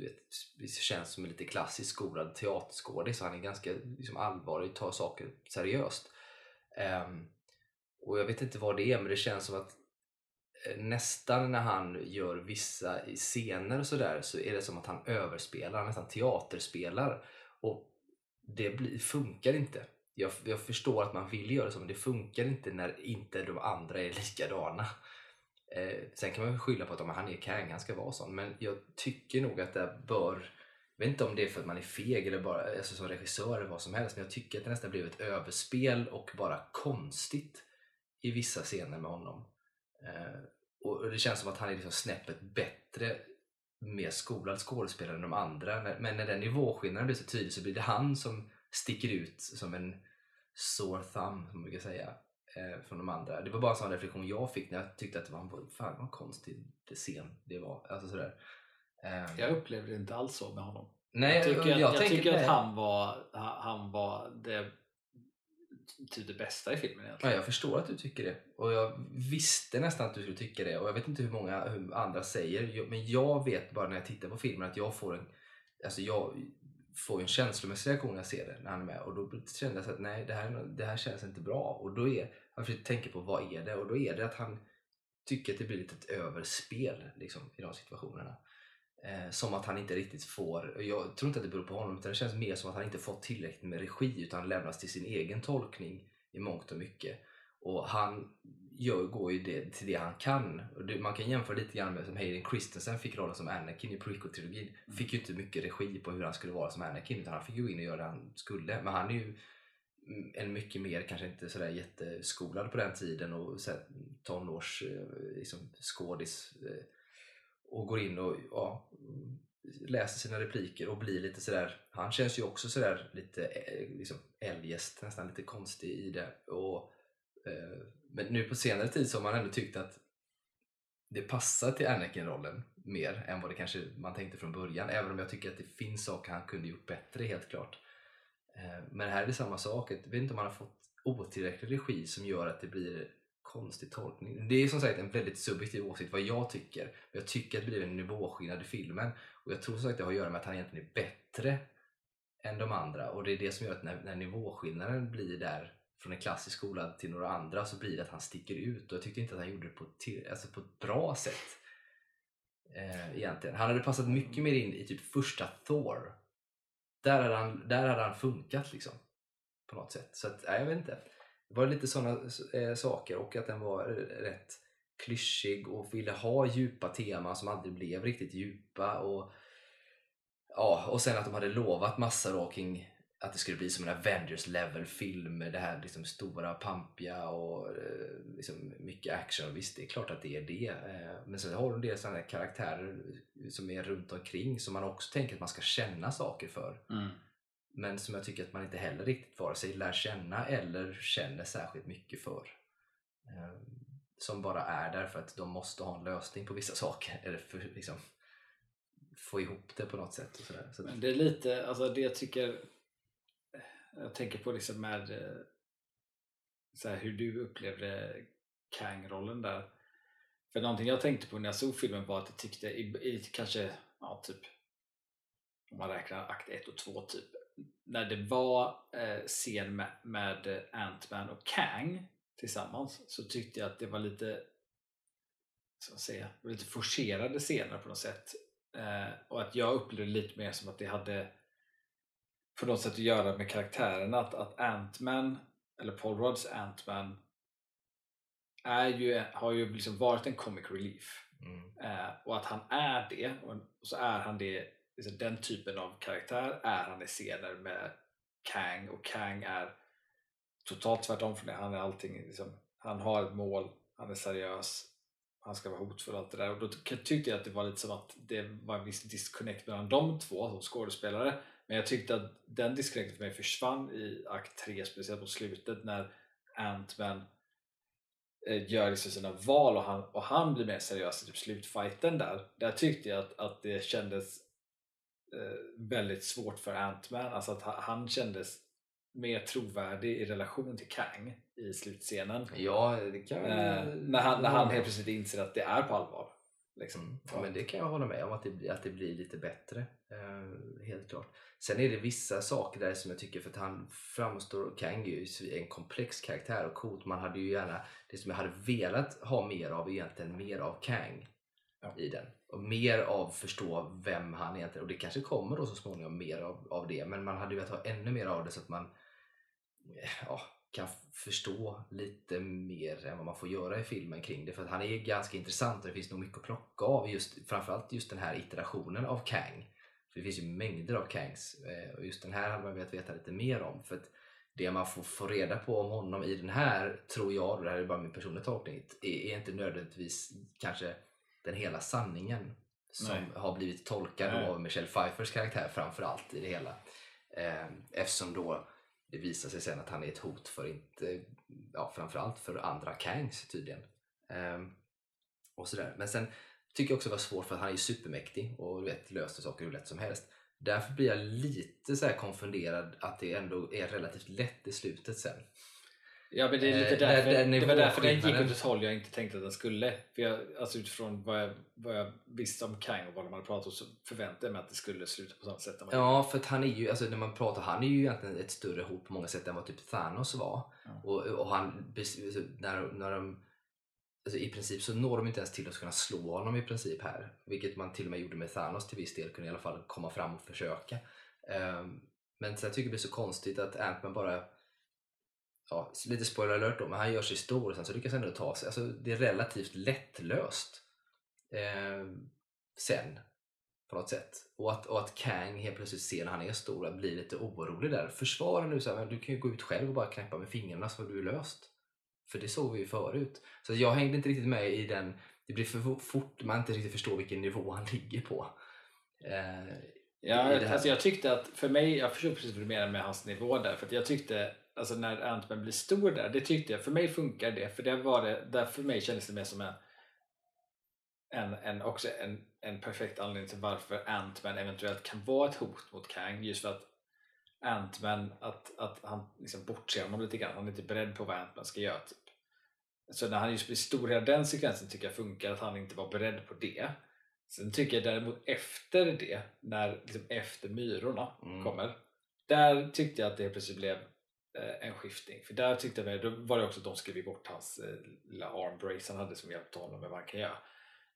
Det känns som en lite klassisk skolad teaterskådis. Han är ganska liksom, allvarlig, tar saker seriöst. Ehm, och jag vet inte vad det är, men det känns som att eh, nästan när han gör vissa scener och sådär så är det som att han överspelar, han nästan teaterspelar. Och det blir, funkar inte. Jag, jag förstår att man vill göra så, men det funkar inte när inte de andra är likadana. Eh, sen kan man skylla på att om han är Kang, han ska vara sån. Men jag tycker nog att det bör... Jag vet inte om det är för att man är feg eller bara alltså som regissör eller vad som helst, men jag tycker att det nästan blev ett överspel och bara konstigt i vissa scener med honom. Eh, och det känns som att han är liksom snäppet bättre mer skolad skådespelare än de andra. Men när den nivåskillnaden blir så tydlig så blir det han som sticker ut som en sore thumb, som man brukar säga, eh, från de andra. Det var bara en sån reflektion jag fick när jag tyckte att det var en fan vad konstig scen det var. Alltså sådär. Eh, Jag upplevde det inte alls så med honom. nej, jag tycker, att, jag tänker tycker att han var, han var det, typ det bästa i filmen Ja, egentligen. jag förstår att du tycker det. Och jag visste nästan att du skulle tycka det. Och jag vet inte hur många hur andra säger. Jag- Men jag vet bara när jag tittar på filmen att jag får en, alltså jag får en känslomässig reaktion när jag ser det när han är med. Och då kände jag att nej, det här, det här känns inte bra. Och då är, jag försöker tänka på vad är det? Och då är det att han tycker att det blir lite ett överspel liksom, i de situationerna. Eh, som att han inte riktigt får, jag tror inte att det beror på honom utan det känns mer som att han inte fått tillräckligt med regi utan lämnas till sin egen tolkning i mångt och mycket. Och han gör, går ju det, till det han kan. Det, man kan jämföra lite grann med som Hayden Christensen fick rollen som Anakin i prequel-trilogin. Fick ju inte mycket regi på hur han skulle vara som Anakin utan han fick ju gå in och göra det han skulle. Men han är ju mm, en mycket mer, kanske inte sådär jätteskolad på den tiden och så här, tonårs eh, liksom, skådis eh, och går in och ja, mm, läser sina repliker och blir lite sådär, han känns ju också sådär lite eh, liksom eljest, nästan lite konstig i det. Och, Eh, men nu på senare tid så har man ändå tyckt att det passar till Anakin-rollen mer än vad det kanske man tänkte från början. Även om jag tycker att det finns saker han kunde gjort bättre helt klart. Eh, men här är det samma sak. Jag vet inte om han har fått otillräcklig regi som gör att det blir konstig tolkning. Det är som sagt en väldigt subjektiv åsikt vad jag tycker. Jag tycker att det blir en nivåskillnad i filmen. Och jag tror som sagt det har att göra med att han egentligen är bättre än de andra. Och det är det som gör att när, när nivåskillnaden blir där från en klassisk skola till några andra så blir det att han sticker ut. Och jag tyckte inte att han gjorde det på ett, till, alltså på ett bra sätt. Eh, egentligen. Han hade passat mycket mer in i typ första Thor. Där hade han, där hade han funkat liksom. På något sätt. Så att, nej, jag vet inte. Det var lite sådana eh, saker och att den var eh, rätt klyschig och ville ha djupa teman som aldrig blev riktigt djupa. Och, ja, och sen att de hade lovat massa då kring att det skulle bli som en Avengers level film med det här liksom stora, pampiga och eh, liksom mycket action. Visst, det är klart att det är det. Eh, men sen har de sådana här karaktärer som är runt omkring som man också tänker att man ska känna saker för. Mm. Men som jag tycker att man inte heller riktigt vare sig lär känna eller känner särskilt mycket för. Eh, Som bara är där för att de måste ha en lösning på vissa saker. Eller för, liksom, få ihop det på något sätt. Och sådär. Så, det är lite, alltså det jag tycker jag tänker på liksom med eh, så här, hur du upplevde Kang-rollen där. För någonting jag tänkte på när jag såg filmen var att jag tyckte i, i kanske, ja typ om man räknar akt 1 och 2 typ när det var eh, scen med, med eh, Ant-Man och Kang tillsammans så tyckte jag att det var lite så man säga, lite forcerade scener på något sätt eh, och att jag upplevde det lite mer som att det hade på något sätt att göra med karaktärerna att, att Ant-Man eller Paul Rudds Ant-Man är ju, har ju liksom varit en comic relief. Mm, eh, och att han är det och, så är han det liksom den typen av karaktär är han i scener med Kang och Kang är totalt tvärtom från det. Han är allting liksom, han har ett mål, han är seriös, han ska vara hotfull och allt det där. Och då ty- tyckte jag att det var lite som att det var en viss disconnect mellan de två som skådespelare men jag tyckte att den disconnecten för mig försvann i akt 3 speciellt på slutet när Ant-Man eh, gör liksom sina val och han, och han blir mer seriös i typ slutfighten där. Där tyckte jag att, att det kändes eh, väldigt svårt för Ant-Man. Alltså att han, han kändes mer trovärdig i relation till Kang i slutscenen. Ja, det kan Eh, när, han, när han helt plötsligt inser att det är på allvar. Liksom. Mm. Ja, men det kan jag hålla med om, att det, blir- att det blir lite bättre. Eh, helt klart. Sen är det vissa saker där som jag tycker, för att han framstår, Kang är ju en komplex karaktär och coolt. Man hade ju gärna, det som jag hade velat ha mer av egentligen, mer av Kang Ja. i den. Och mer av förstå vem han egentligen och det kanske kommer då så småningom mer av, av det. Men man hade ju velat ha ännu mer av det så att man ja, kan förstå lite mer än vad man får göra i filmen kring det. För att han är ganska intressant och det finns nog mycket att plocka av. Just, framförallt just den här iterationen av Kang. För det finns ju mängder av Kangs eh, och just den här hade man velat veta lite mer om. För att det man får, får reda på om honom i den här, tror jag, och det här är bara min personliga tolkning, är, är inte nödvändigtvis kanske den hela sanningen som Nej. har blivit tolkad Nej. av Michelle Pfeiffers karaktär framförallt i det hela. Eh, eftersom då det visar sig sen att han är ett hot för inte, ja framförallt för andra Kangs tydligen. Ehm, och sådär. Men sen tycker jag också det var svårt för att han är ju supermäktig och du vet, löser saker hur lätt som helst. Därför blir jag lite så här konfunderad att det ändå är relativt lätt i slutet sen. Ja men det är lite Eh, där- därför, där det var därför den gick åt ett håll jag inte tänkte att den skulle. För jag, alltså utifrån vad jag, vad jag visste om Kang och vad de hade pratat om så förväntade jag mig att det skulle sluta på samma sätt. Ja, för att han är ju, alltså när man pratar, han är ju egentligen ett större hot på många sätt än vad typ Thanos var. Ja. Och, och han, bes- när, när de, alltså i princip så når de inte ens till att kunna slå honom i princip här. Vilket man till och med gjorde med Thanos till viss del, kunde i alla fall komma fram och försöka. Um, men så jag tycker det blir så konstigt att Ant-Man bara Ja, lite spoiler alert då, men han gör sig stor och sen så lyckas han ändå ta sig. Alltså, det är relativt lättlöst. eh, sen på något sätt. Och att, och att Kang helt plötsligt ser när han är stor och blir lite orolig där. Försvara nu så här, men du kan ju gå ut själv och bara knäppa med fingrarna så har du löst. För det såg vi ju förut. Så jag hängde inte riktigt med i den, det blir för fort man inte riktigt förstår vilken nivå han ligger på. Eh, Ja, alltså jag tyckte att för mig, jag förstår precis vad du menar med hans nivå där. För att jag tyckte, alltså när Ant-Man blir stor där, det tyckte jag, för mig funkar det. För det var det, där för mig kändes det mer som en, en, en, också en, en perfekt anledning till varför Ant-Man eventuellt kan vara ett hot mot Kang. Just för att Ant-Man, att, att han liksom bortser honom lite grann. Han är inte beredd på vad Ant-Man ska göra. Typ. Så när han just blir stor, hela den sekvensen tycker jag funkar, att han inte var beredd på det. Sen tycker jag däremot efter det, när liksom efter myrorna Mm. kommer, där tyckte jag att det plötsligt blev eh, en skiftning. För där tyckte jag, då var det också att de skrev bort hans eh, lilla armbrace han hade som hjälpte honom med vad han kan göra.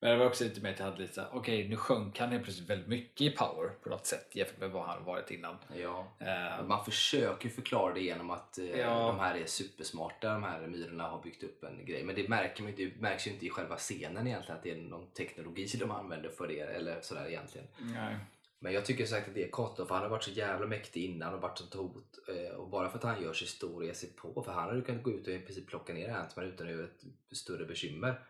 Men det var också lite mer att jag hade lite såhär, okej nu sjönk han helt plötsligt väldigt mycket i power på något sätt jämfört med vad han varit innan. ja. Eh, Man försöker förklara det genom att eh, Ja. de här är supersmarta, de här myrorna har byggt upp en grej. Men det, märker man, det märks ju inte i själva scenen egentligen att det är någon teknologi de använder för det eller sådär egentligen. nej. Men jag tycker sagt att det är konstigt för han har varit så jävla mäktig innan och varit sånt hot. eh, Och bara för att han gör sig stor och ger sig på, för han hade ju kunnat gå ut och i princip plocka ner Ant-Man utan att göra ett större bekymmer.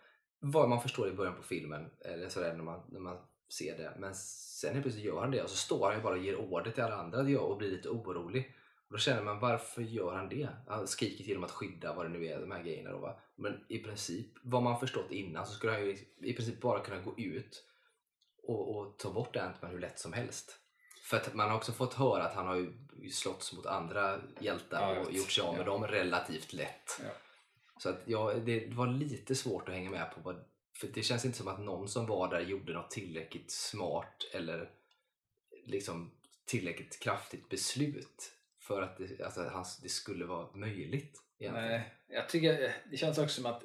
Vad man förstår i början på filmen, eller sådär när man, när man ser det. Men sen helt plötsligt gör han det och så står han ju bara och ger order till alla andra att göra och blir lite orolig. Och då känner man varför gör han det? Han skriker till dem att skydda vad det nu är, de här grejerna då va. Men i princip, vad man förstått innan så skulle han ju i princip bara kunna gå ut och, och ta bort Ant-Man hur lätt som helst. För att man har också fått höra att han har ju slått mot andra hjältar och gjort sig av med Ja. dem relativt lätt. Ja. Så att jag, det var lite svårt att hänga med på vad, för det känns inte som att någon som var där gjorde något tillräckligt smart eller liksom tillräckligt kraftigt beslut för att det, alltså, det skulle vara möjligt. egentligen. Nej, jag tycker det känns också som att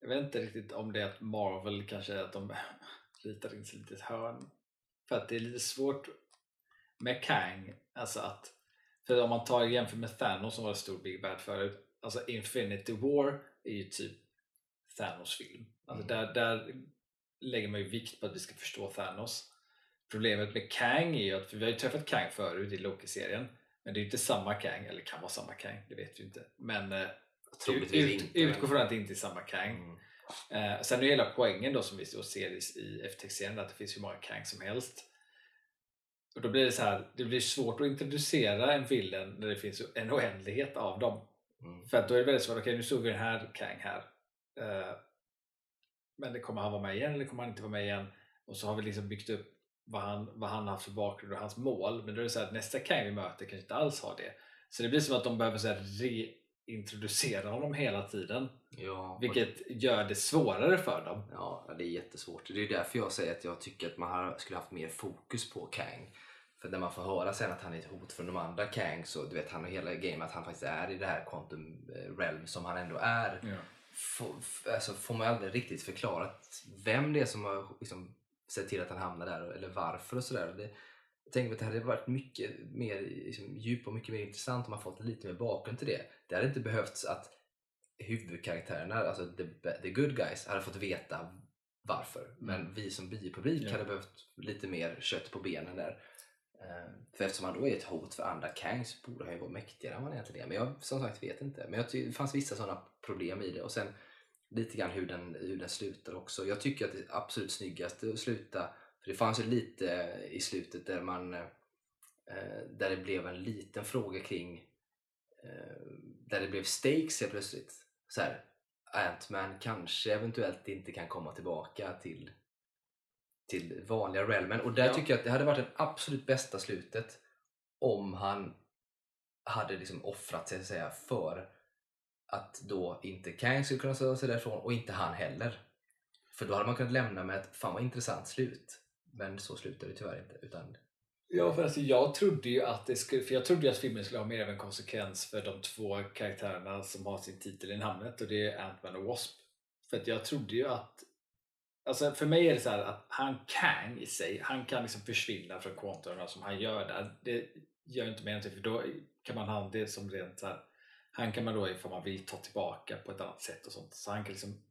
jag vet inte riktigt om det är att Marvel kanske att de ritar in sig lite i ett hörn. För att det är lite svårt med Kang, alltså att för om man tar jämför med Thanos som var en stor Big Bad förut, alltså Infinity War är ju typ Thanos film. Alltså Mm. där, där lägger man ju vikt på att vi ska förstå Thanos. Problemet med Kang är ju att, för vi har ju träffat Kang förut i Loki-serien, men det är ju inte samma Kang, eller kan vara samma Kang, det vet vi inte. Men eh, ut, utgå från att det inte är samma Kang. Mm. Eh, sen är hela poängen då som vi ser i, eftertextserien att det finns hur många Kang som helst. Och då blir det så här, det blir svårt att introducera en villain när det finns en oändlighet av dem. Mm. För att då är det väldigt svårt, okej nu såg vi den här Kang här. Eh, men det kommer han vara med igen eller kommer han inte vara med igen? Och så har vi liksom byggt upp vad han, vad han har haft för bakgrund och hans mål. Men då är det så här att nästa Kang vi möter kanske inte alls har det. Så det blir som att de behöver så här, reintroducera honom hela tiden. Ja, Vilket gör det svårare för dem. Ja, det är jättesvårt. Det är därför jag säger att jag tycker att man skulle haft mer fokus på Kang. För när man får höra sen att han är ett hot från de andra Kang så du vet han har hela grejen att han faktiskt är i det här quantum eh, realm som han ändå är. Ja. Får, alltså, får man aldrig riktigt förklarat vem det är som har liksom, sett till att han hamnar där eller varför och sådär. Jag tänker att det hade varit mycket mer liksom, djup och mycket mer intressant om man fått lite mer bakgrund till det. Det hade inte behövts att huvudkaraktärerna, alltså the, the good guys, hade fått veta varför. Men vi som biopublik Ja. hade behövt lite mer kött på benen där. Ehm, för eftersom han då är ett hot för andra Kang så borde han ju vara mäktigare än vad han egentligen är. Men jag som sagt vet inte. Men jag det fanns vissa sådana problem i det. Och sen lite grann hur den, hur den slutar också. Jag tycker att det absolut snyggaste att sluta, för det fanns ju lite i slutet där man eh, där det blev en liten fråga kring eh, där det blev stakes helt plötsligt. Så här, Ant-Man kanske eventuellt inte kan komma tillbaka till till vanliga realmen och där Ja. tycker jag att det hade varit det absolut bästa slutet om han hade liksom offrat sig säga för att då inte Kang skulle kunna söka sig därifrån och inte han heller. För då hade man kunnat lämna med ett fan vad intressant slut. Men så slutar det tyvärr inte. Utan, Ja, för alltså, jag trodde ju att det skulle, för jag trodde att filmen skulle ha mer av en konsekvens för de två karaktärerna som har sin titel i namnet och det är Ant-Man och Wasp. För att jag trodde ju att Alltså för mig är det så här att han kan i sig, han kan liksom försvinna från kontorna som han gör där. Det gör inte mer någonting för då kan man ha det som rent så här. Han kan man då ifall man vill ta tillbaka på ett annat sätt och sånt. Så han kan liksom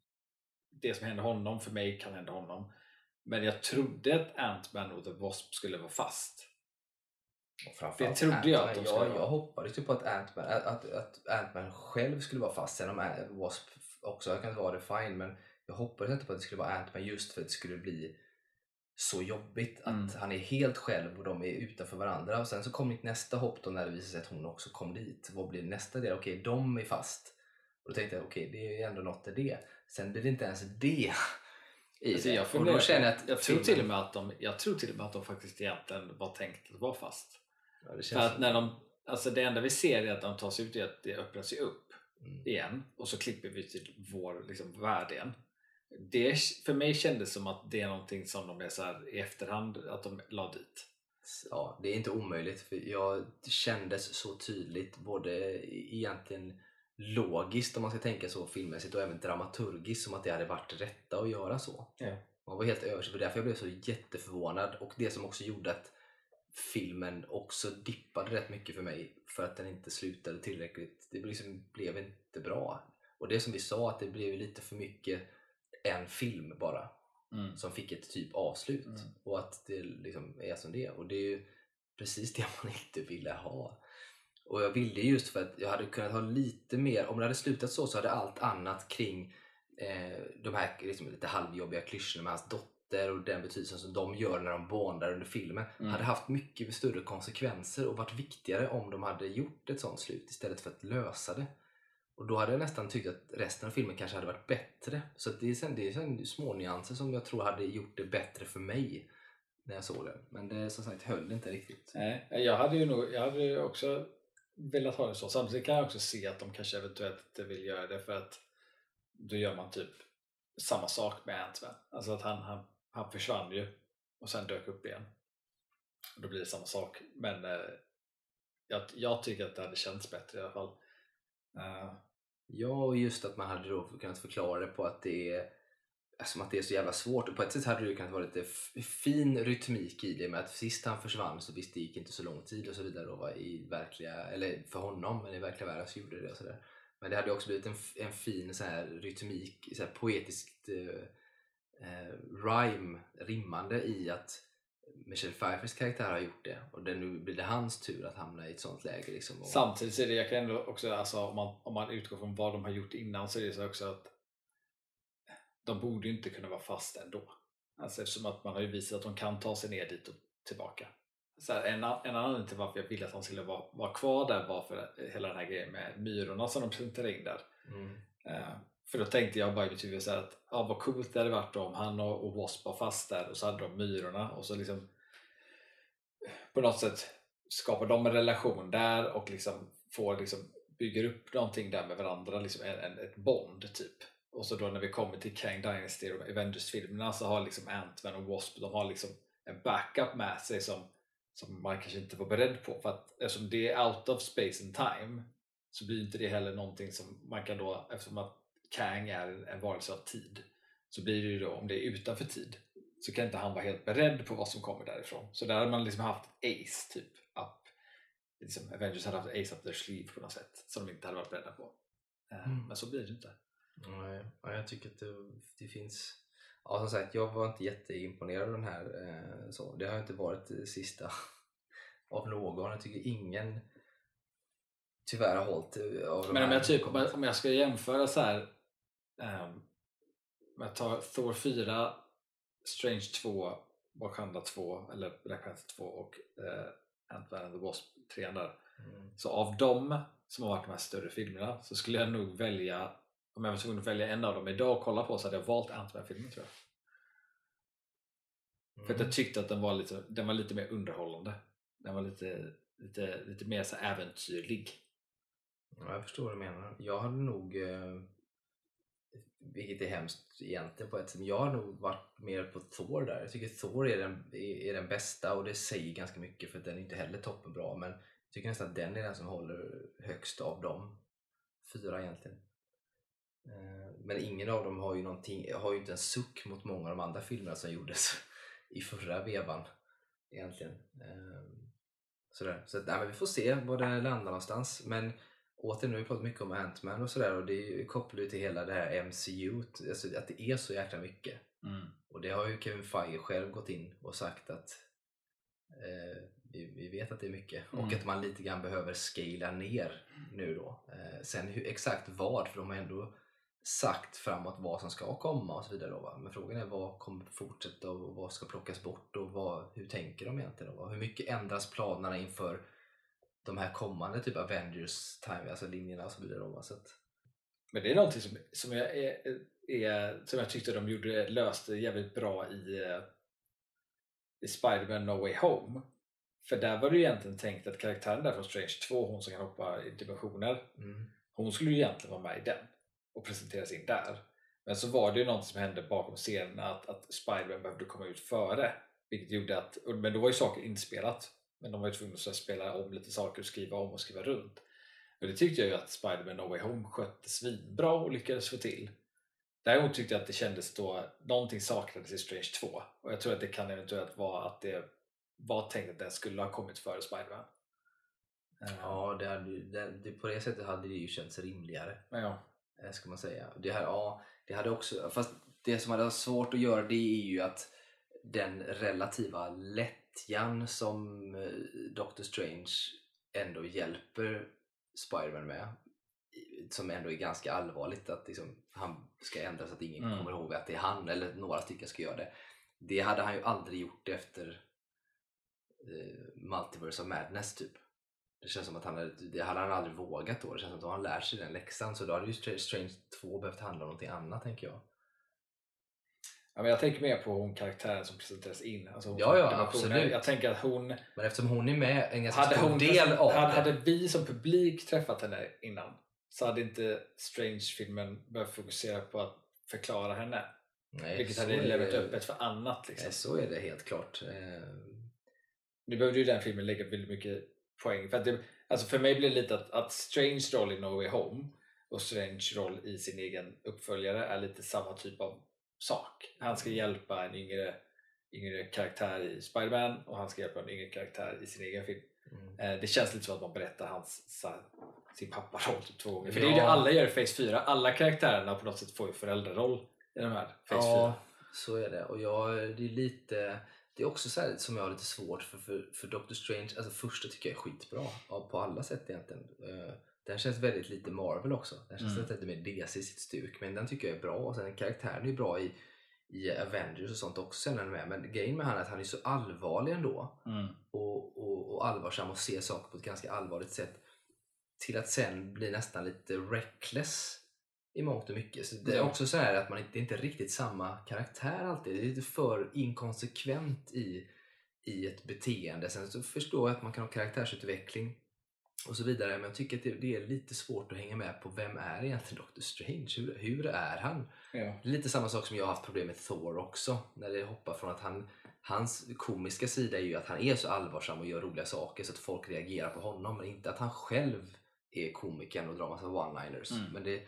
det som händer honom för mig kan hända honom. Men jag trodde att Ant-Man och The Wasp skulle vara fast. Det trodde jag att de skulle jag, vara. jag hoppades ju på att Ant-Man, att, att, att Ant-Man själv skulle vara fast. Sen om Ant- Wasp också kan vara det fine. Men jag hoppades inte på att det skulle vara Ant-Man just för att det skulle bli så jobbigt att Mm. han är helt själv och de är utanför varandra. Och sen så kom mitt nästa hopp då när det visade sig att hon också kom dit. Vad blir nästa del? Okej, de är fast. Och då tänkte jag, okej, det är ju ändå något i det. Sen blir det inte ens det i Alltså det. jag, och funderar, då känner jag att jag, tror till och med att de, jag tror till och med att de faktiskt egentligen var tänkt att vara fast. Ja, det För att när de, alltså det enda vi ser är att de tar sig ut i att det öppnar sig upp Mm. igen och så klipper vi till vår liksom, värld igen. Det, för mig kändes som att det är någonting som de är så här, i efterhand att de la dit. Ja, det är inte omöjligt. För jag kändes så tydligt, både egentligen logiskt om man ska tänka så filmmässigt och även dramaturgiskt som att det hade varit rätta att göra så. Ja. Man var helt övertygad. Därför jag blev så jätteförvånad och det som också gjorde att filmen också dippade rätt mycket för mig för att den inte slutade tillräckligt. Det liksom blev inte bra. Och det som vi sa, att det blev lite för mycket en film bara Mm. som fick ett typ avslut Mm. och att det liksom är som det. Och det är ju precis det man inte ville ha. Och jag ville just för att jag hade kunnat ha lite mer, om det hade slutat så så hade allt annat kring eh, de här liksom, lite halvjobbiga klyschorna med hans dotter och den betydelsen som de gör när de bondar under filmen Mm. hade haft mycket större konsekvenser och varit viktigare om de hade gjort ett sånt slut istället för att lösa det. Och då hade jag nästan tyckt att resten av filmen kanske hade varit bättre. Så det är sen, det är sen små nyanser som jag tror hade gjort det bättre för mig när jag såg den. Men det som sagt höll inte riktigt. Nej, jag hade ju nog, jag hade också velat ha det så. Samtidigt kan jag också se att de kanske eventuellt inte vill göra det för att då gör man typ samma sak med Ant-Man. Alltså att han, han, han försvann ju och sen dök upp igen. Och då blir det samma sak. Men eh, jag, jag tycker att det hade känts bättre i alla fall. Uh, Ja, och just att man hade då kunnat förklara det på att det är alltså, som att det är så jävla svårt. Och på ett sätt hade det kunnat vara lite fin rytmik i det med att sist han försvann så visst det gick inte så lång tid och så vidare då, va, i verkliga, eller för honom, men i verkliga världen så gjorde det och sådär. Men det hade också blivit en, en fin så här rytmik, så här poetiskt eh, eh, rhyme, rimmande i att Michelle Pfeiffers karaktär har gjort det och det, nu blir det hans tur att hamna i ett sånt läge. Liksom, och, Samtidigt så är det, jag kan ändå också, alltså, om, man, om man utgår från vad de har gjort innan så är det så också att de borde inte kunna vara fast ändå. Alltså eftersom att man har ju visat att de kan ta sig ner dit och tillbaka. Så här, en, en anledning till varför jag ville att han skulle vara, vara kvar där var för hela den här grejen med myrorna som de presenterade in där. mm. Eh, för då tänkte jag bara i mitt huvud så att ja, vad coolt det hade varit om han och, och Wasp var fast där och så hade de myrorna och så liksom på något sätt skapar de en relation där och liksom får liksom, bygger upp någonting där med varandra, liksom en, en, ett bond typ. Och så då när vi kommer till Kang Dynasty och Avengers-filmerna så har liksom Ant-Man och Wasp de har liksom en backup med sig som, som man kanske inte var beredd på. För att eftersom det är out of space and time så blir inte det heller någonting som man kan då, eftersom att Kang är en, varelse av tid, så blir det ju då, om det är utanför tid, så kan inte han vara helt beredd på vad som kommer därifrån. Så där har man liksom haft Ace typ up. Liksom Avengers hade haft Ace up their sleeve på något sätt som de inte hade varit beredda på. Eh, Mm. Men så blir det inte. Nej, ja, jag tycker att det, det finns... Ja, som sagt, jag var inte jätteimponerad av den här. Eh, så. Det har inte varit det sista av någon. Jag tycker ingen tyvärr har hållit eh, av de Men om jag, typ, om jag ska jämföra så här um, jag tar Thor 4, Strange 2, Wakanda 2 eller Black Panther 2 och uh, Ant-Man and the Wasp 3 där. Mm. Så av dem som har varit de här större filmerna så skulle jag nog välja om jag var tvungen att välja en av dem idag och kolla på så hade jag valt Ant-Man-filmen tror jag. För att Mm. jag tyckte att den var lite, den var lite mer underhållande. Den var lite, lite, lite mer så äventyrlig. Ja, jag förstår vad du menar. Jag hade nog, eh, vilket är hemskt egentligen på ett sätt, jag har nog varit mer på Thor där. Jag tycker Thor är den, är, den bästa och det säger ganska mycket för den är inte heller toppenbra men jag tycker nästan att den är den som håller högst av dem fyra egentligen. Eh, men ingen av dem har ju, någonting, har ju inte en suck mot många av de andra filmerna som gjordes i förra vevan egentligen. Eh, sådär. Så att, nej, men vi får se var det landar någonstans. Men återigen, nu har vi pratat mycket om Ant-Man och sådär och det kopplar ju till hela det här MCU, alltså att det är så jäkla mycket. Och det har ju Kevin Feige själv gått in och sagt att eh, vi, vi vet att det är mycket och Mm. att man lite grann behöver scala ner nu då. Eh, sen hur, exakt vad, för de har ändå sagt framåt vad som ska komma och så vidare. Då, va? Men frågan är vad kommer fortsätta och vad ska plockas bort och vad, hur tänker de egentligen? Då, va? Hur mycket ändras planerna inför de här kommande typ Avengers time, alltså linjerna och så vidare. Då? Så att, Men det är någonting som, som, jag, är, är, som jag tyckte de gjorde, löste jävligt bra i, eh, i Spider-Man No Way Home. För där var det ju egentligen tänkt att karaktären där från Strange 2, hon som kan hoppa i dimensioner, mm, hon skulle ju egentligen vara med i den och presenteras in där. Men så var det ju något som hände bakom scenen att, att Spider-Man behövde komma ut före. Vilket gjorde att, men då var ju saker inspelat. Men de var ju tvungna att spela om lite saker och skriva om och skriva runt. Och det tyckte jag ju att Spider-Man No Way Home skötte svinbra och lyckades få till. Däremot tyckte jag att det kändes då, någonting saknades i Strange 2. Och jag tror att det kan eventuellt vara att det var tänkt att den skulle ha kommit före Spider-Man. Eh, ja, det hade, det, det, på det sättet hade det ju känts rimligare. Ja. eh, ska man säga. Det här, ja, det hade också, fast det som hade varit svårt att göra det är ju att den relativa lättjan som eh, Doctor Strange ändå hjälper Spiderman med som ändå är ganska allvarligt att liksom, han ska ändra så att ingen Mm. kommer ihåg att det är han eller några stycken ska göra det. Det hade han ju aldrig gjort efter eh, Multiverse of Madness typ. Det känns som att han hade, det hade han aldrig vågat då. Det känns som att då har han lärt sig den läxan. Så då hade ju Stra- Strange 2 behövt handla om någonting annat tänker jag. Ja, men jag tänker mer på hon karaktären som presenteras in. Alltså Ja, ja, absolut. Jag tänker att hon, Men eftersom hon är med en ganska hade, stor hon del av hade, det. hade vi som publik träffat henne innan så hade inte Strange-filmen behövt fokusera på att förklara henne. Nej, vilket hade lämnat det- öppet för annat. Liksom. Nej, så är det helt klart. Eh, Nu behövde ju den filmen lägga väldigt mycket poäng. För, att det, alltså för mig blir det lite att, att Strange roll i No Way Home och Strange roll i sin egen uppföljare är lite samma typ av sak. Han ska hjälpa en yngre, yngre karaktär i Spider-Man och han ska hjälpa en yngre karaktär i sin egen film. mm. Eh, det känns lite som att man berättar hans, sin papparoll typ två gånger. För det är ju Ja. det alla gör i Phase 4. Alla karaktärerna på något sätt får ju föräldraroll i de här Phase 4. Ja, så är det. Och jag, det är lite... Det är också så här som jag har lite svårt för, för, för Doctor Strange, alltså första tycker jag är skitbra ja, på alla sätt egentligen. Den känns väldigt lite Marvel också. Den känns Mm. lite mer DC i sitt stuk, men den tycker jag är bra. Och sen karaktären är bra i, i Avengers och sånt också är med. Men grejen med han är att han är så allvarlig ändå Mm. och, och, och allvarsam och ser saker på ett ganska allvarligt sätt till att sen bli nästan lite reckless i mångt och mycket. Så det är också så här att man inte, inte riktigt samma karaktär alltid. Det är lite för inkonsekvent i, i ett beteende. Sen så förstår jag att man kan ha karaktärsutveckling och så vidare. Men jag tycker att det, är lite svårt att hänga med på vem är egentligen Doctor Strange? Hur, hur är han? Ja. Det är lite samma sak som jag har haft problem med Thor också. När det hoppar från att han, hans komiska sida är ju att han är så allvarsam och gör roliga saker så att folk reagerar på honom. Men inte att han själv är komikern och drar massa one-liners. Mm. Men det,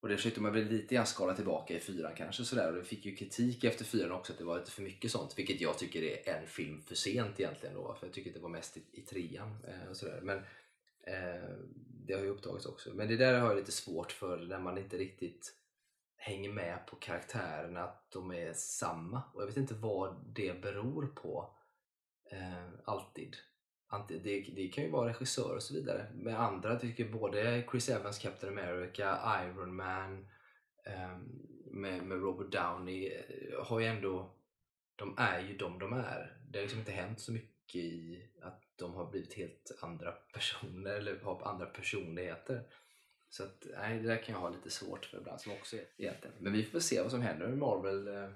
och det försökte man väl lite grann skala tillbaka i fyran kanske sådär. Och det fick ju kritik efter fyran också att det var lite för mycket sånt. Vilket jag tycker är en film för sent egentligen då. För jag tycker att det var mest i, i trean. Eh, och sådär. Men eh, det har ju upptagits också. Men det där har jag lite svårt för när man inte riktigt hänger med på karaktärerna. Att de är samma. Och jag vet inte vad det beror på. Eh, alltid. Det, det kan ju vara regissör och så vidare. Med andra tycker både Chris Evans, Captain America, Iron Man ehm, med, med Robert Downey eh, har ju ändå de är ju de de är. Det har liksom inte hänt så mycket i att de har blivit helt andra personer eller har andra personligheter. Så att, nej, det där kan jag ha lite svårt för ibland som också är egentligen. Men vi får se vad som händer med Marvel eh,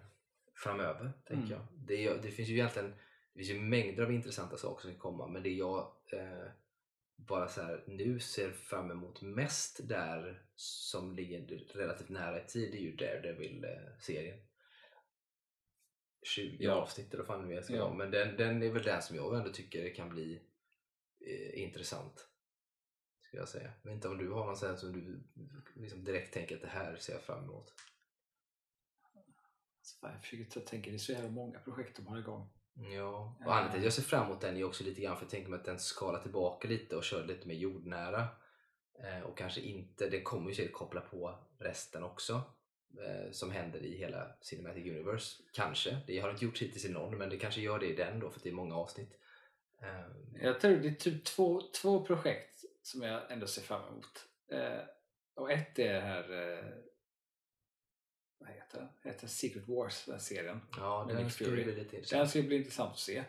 framöver, tänker Mm. jag. Det, det finns ju egentligen det finns ju mängder av intressanta saker som kan komma men det jag eh, bara så här, nu ser fram emot mest där som ligger relativt nära i tid är ju Daredevil-serien. 20 Ja. avsnitt eller vad fan det ska Ja. Men den, den är väl den som jag ändå tycker kan bli eh, intressant. Ska jag säga. Men inte om du har någon sån som du liksom direkt tänker att det här ser jag fram emot. Så Jag försöker tänka, det är så jävla många projekt de har igång. Ja, och anledningen till att jag ser fram emot den är också lite grann för jag tänker mig att den skalar tillbaka lite och kör lite mer jordnära. Eh, och kanske inte, den kommer ju säkert koppla på resten också. Eh, som händer i hela Cinematic Universe. Kanske. Det har inte gjort hittills i någon men det kanske gör det i den då för det är många avsnitt. Eh, Jag tror det är typ två, två projekt som jag ändå ser fram emot. Eh, och ett är det här, eh, vad heter den? Heter Secret Wars, den serien. ja, den Nick skulle Fury. Den ska bli intressant att se.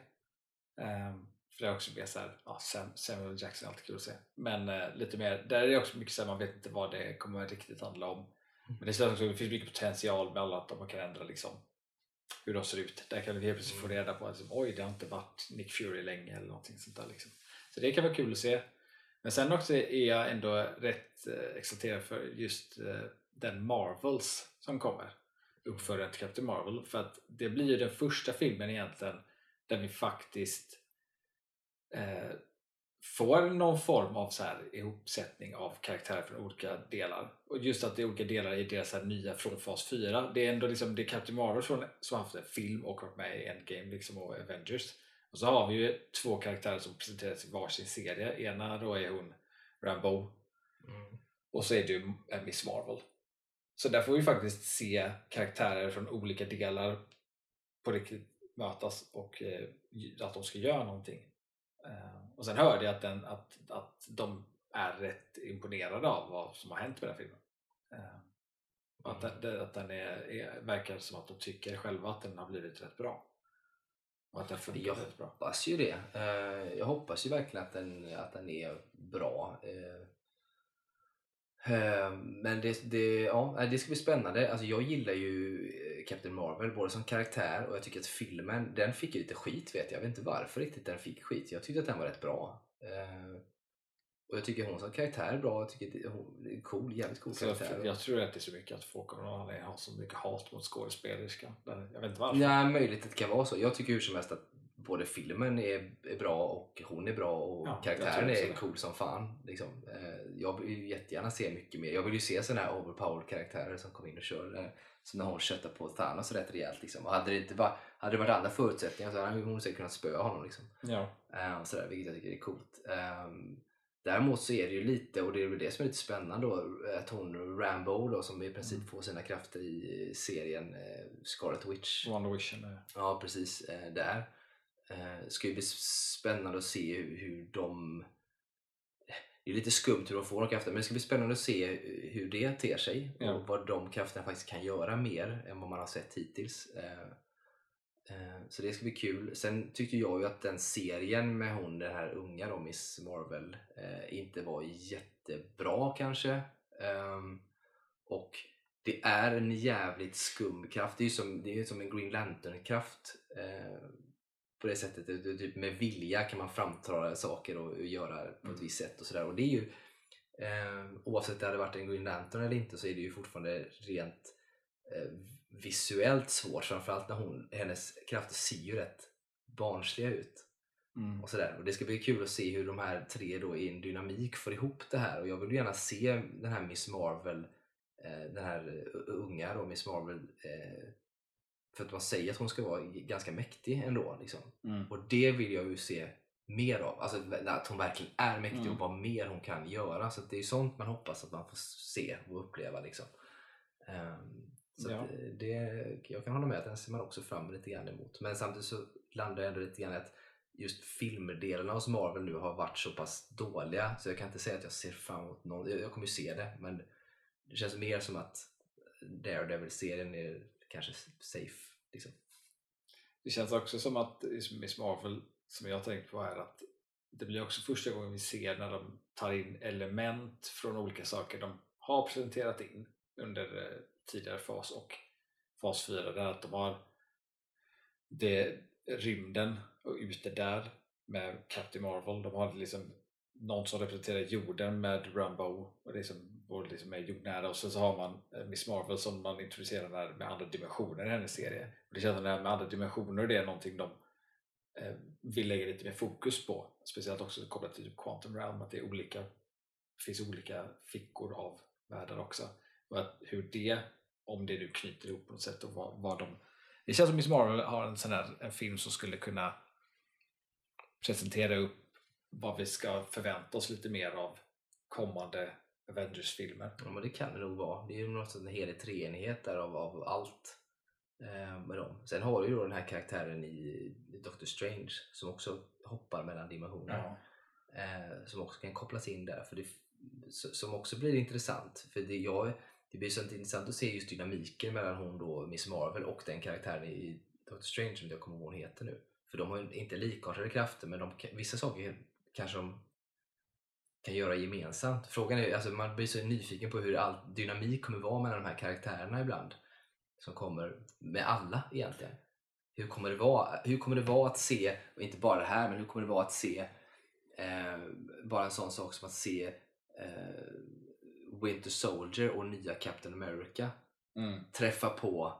Ehm, för det är också mer såhär, ja, Sam, Samuel Jackson är alltid kul att se. Men eh, lite mer, där är det också mycket såhär, man vet inte vad det kommer riktigt handla om. Men det, också, det finns mycket potential med alla att man kan ändra liksom hur de ser ut. Där kan vi helt plötsligt få reda på att liksom, oj, det har inte varit Nick Fury länge eller någonting sånt där. Liksom. Så det kan vara kul att se. Men sen också är jag ändå rätt eh, exalterad för just eh, den Marvels som kommer. Uppföljaren till Captain Marvel. För att det blir ju den första filmen egentligen där vi faktiskt eh, får någon form av så här ihopsättning av karaktärer från olika delar. Och just att det är olika delar i deras här nya från fas 4. Det är ändå liksom, det är Captain Marvel som har haft en film och varit med i Endgame liksom, och Avengers. Och så har vi ju två karaktärer som presenteras i varsin serie. Ena då är hon Rambo Mm. och så är det ju Miss Marvel. Så där får vi faktiskt se karaktärer från olika delar på riktigt mötas och eh, att de ska göra någonting. Eh, och sen hörde jag att, den, att, att de är rätt imponerade av vad som har hänt med den filmen. Eh, och att, Mm. den, att den är, är, verkar som att de tycker själva att den har blivit rätt bra. Och att den funkar Jag rätt bra. hoppas ju det. Jag hoppas ju verkligen att den, att den är bra. Eh, eh, Men det, det, ja, nej, det ska bli spännande. Alltså jag gillar ju eh, Captain Marvel både som karaktär och jag tycker att filmen, den fick ju lite skit vet jag. Jag vet inte varför riktigt den fick skit. Jag tyckte att den var rätt bra. Eh, Och jag tycker hon som karaktär är bra. Jag tycker hon är cool, jävligt cool Så jag, karaktär. jag tror att det är så mycket att folk har så mycket hat mot skådespelerskan. Jag vet inte varför. Nej, möjligt att det kan vara så. Jag tycker hur som helst att både filmen är, är bra och hon är bra och Ja, karaktären är cool som fan. Liksom. Eh, Jag vill ju jättegärna se mycket mer. Jag vill ju se sådana här overpowered karaktärer som kommer in och kör. eh, Som när hon köttar på Thanos rätt rejält. Liksom. Och hade, det inte bara, hade det varit andra förutsättningar så hade hon säkert kunnat spöa honom. Liksom. Ja. Eh, och sådär, vilket jag tycker är coolt. Ehm, Däremot så är det ju lite, och det är väl det som är lite spännande då, att hon Rambo då, som i princip Mm. får sina krafter i serien Scarlet Witch. Wonder Vision. Ja, precis. Där. Eh, ska ju bli spännande att se hur, hur de... Det är lite skumt hur de får de krafterna, men det ska bli spännande att se hur det ter sig Ja. och vad de krafterna faktiskt kan göra mer än vad man har sett hittills. Eh, eh, så det ska bli kul. Sen tyckte jag ju att den serien med hon, den här unga då, Miss Marvel, inte var jättebra kanske. Ehm, och det är en jävligt skum kraft. Det är ju som, det är som en Green Lantern-kraft. Eh, på det sättet. Typ med vilja kan man framtala saker och och göra på ett Mm. visst sätt och sådär. Och det är ju eh, oavsett det hade varit en Green Lantern eller inte så är det ju fortfarande rent eh, visuellt svårt. Framförallt när hon, hennes krafter ser ju rätt barnsliga ut. Mm. Och, sådär. och Det ska bli kul att se hur de här tre då i en dynamik får ihop det här. Och jag vill gärna se den här Miss Marvel, eh, den här eh, unga då, Miss Marvel, eh, för att man säger att hon ska vara ganska mäktig ändå. Liksom. Mm. Och det vill jag ju se mer av. Alltså att hon verkligen är mäktig Mm. och vad mer hon kan göra. Så det är sånt man hoppas att man får se och uppleva. Liksom. Ehm, så Ja. eh, det, jag kan hålla med att den ser man också fram lite grann emot. Men samtidigt så landar jag ändå lite grann i att just filmdelarna hos Marvel nu har varit så pass dåliga så jag kan inte säga att jag ser fram emot någon. Jag, jag kommer ju se det men det känns mer som att Daredevil-serien är kanske safe. Liksom. Det känns också som att Miss Marvel, som jag tänkt på här, att det blir också första gången vi ser när de tar in element från olika saker de har presenterat in under eh, tidigare fas och fas 4 där att de har det, rymden och ute där med Captain Marvel. De har liksom någon som representerar jorden med Rambo och det som liksom är jordnära och sen så har man eh, Miss Marvel som man introducerar med andra dimensioner i hennes serie. Och det känns som det här med andra dimensioner det är någonting de eh, vill lägga lite mer fokus på. Speciellt också kopplat till typ Quantum Realm att det är olika det finns olika fickor av världar också. Och att hur det, om det nu knyter ihop på något sätt och vad, vad de det känns som Miss Marvel har en sån här en film som skulle kunna presentera upp vad vi ska förvänta oss lite mer av kommande Avengers-filmer. Ja, men det kan det nog vara. Det är ju något sån helig treenighet där av, av allt eh, med dem. Sen har du ju då den här karaktären i, Doctor Strange som också hoppar mellan dimensioner. Eh, som också kan kopplas in där. För det, som också blir intressant. För det, jag, det blir så intressant att se just dynamiken mellan hon då, Miss Marvel och den karaktären i Doctor Strange som jag kommer ihåg hon heter nu. För de har inte likartade krafter men de, vissa saker kanske de kan göra gemensamt. Frågan är, alltså man blir så nyfiken på hur all dynamik kommer vara mellan de här karaktärerna ibland. Som kommer med alla egentligen. Hur kommer det vara, hur kommer det vara att se, och inte bara det här, men hur kommer det vara att se eh, bara en sån sak som att se eh, Winter Soldier och nya Captain America Mm. träffa på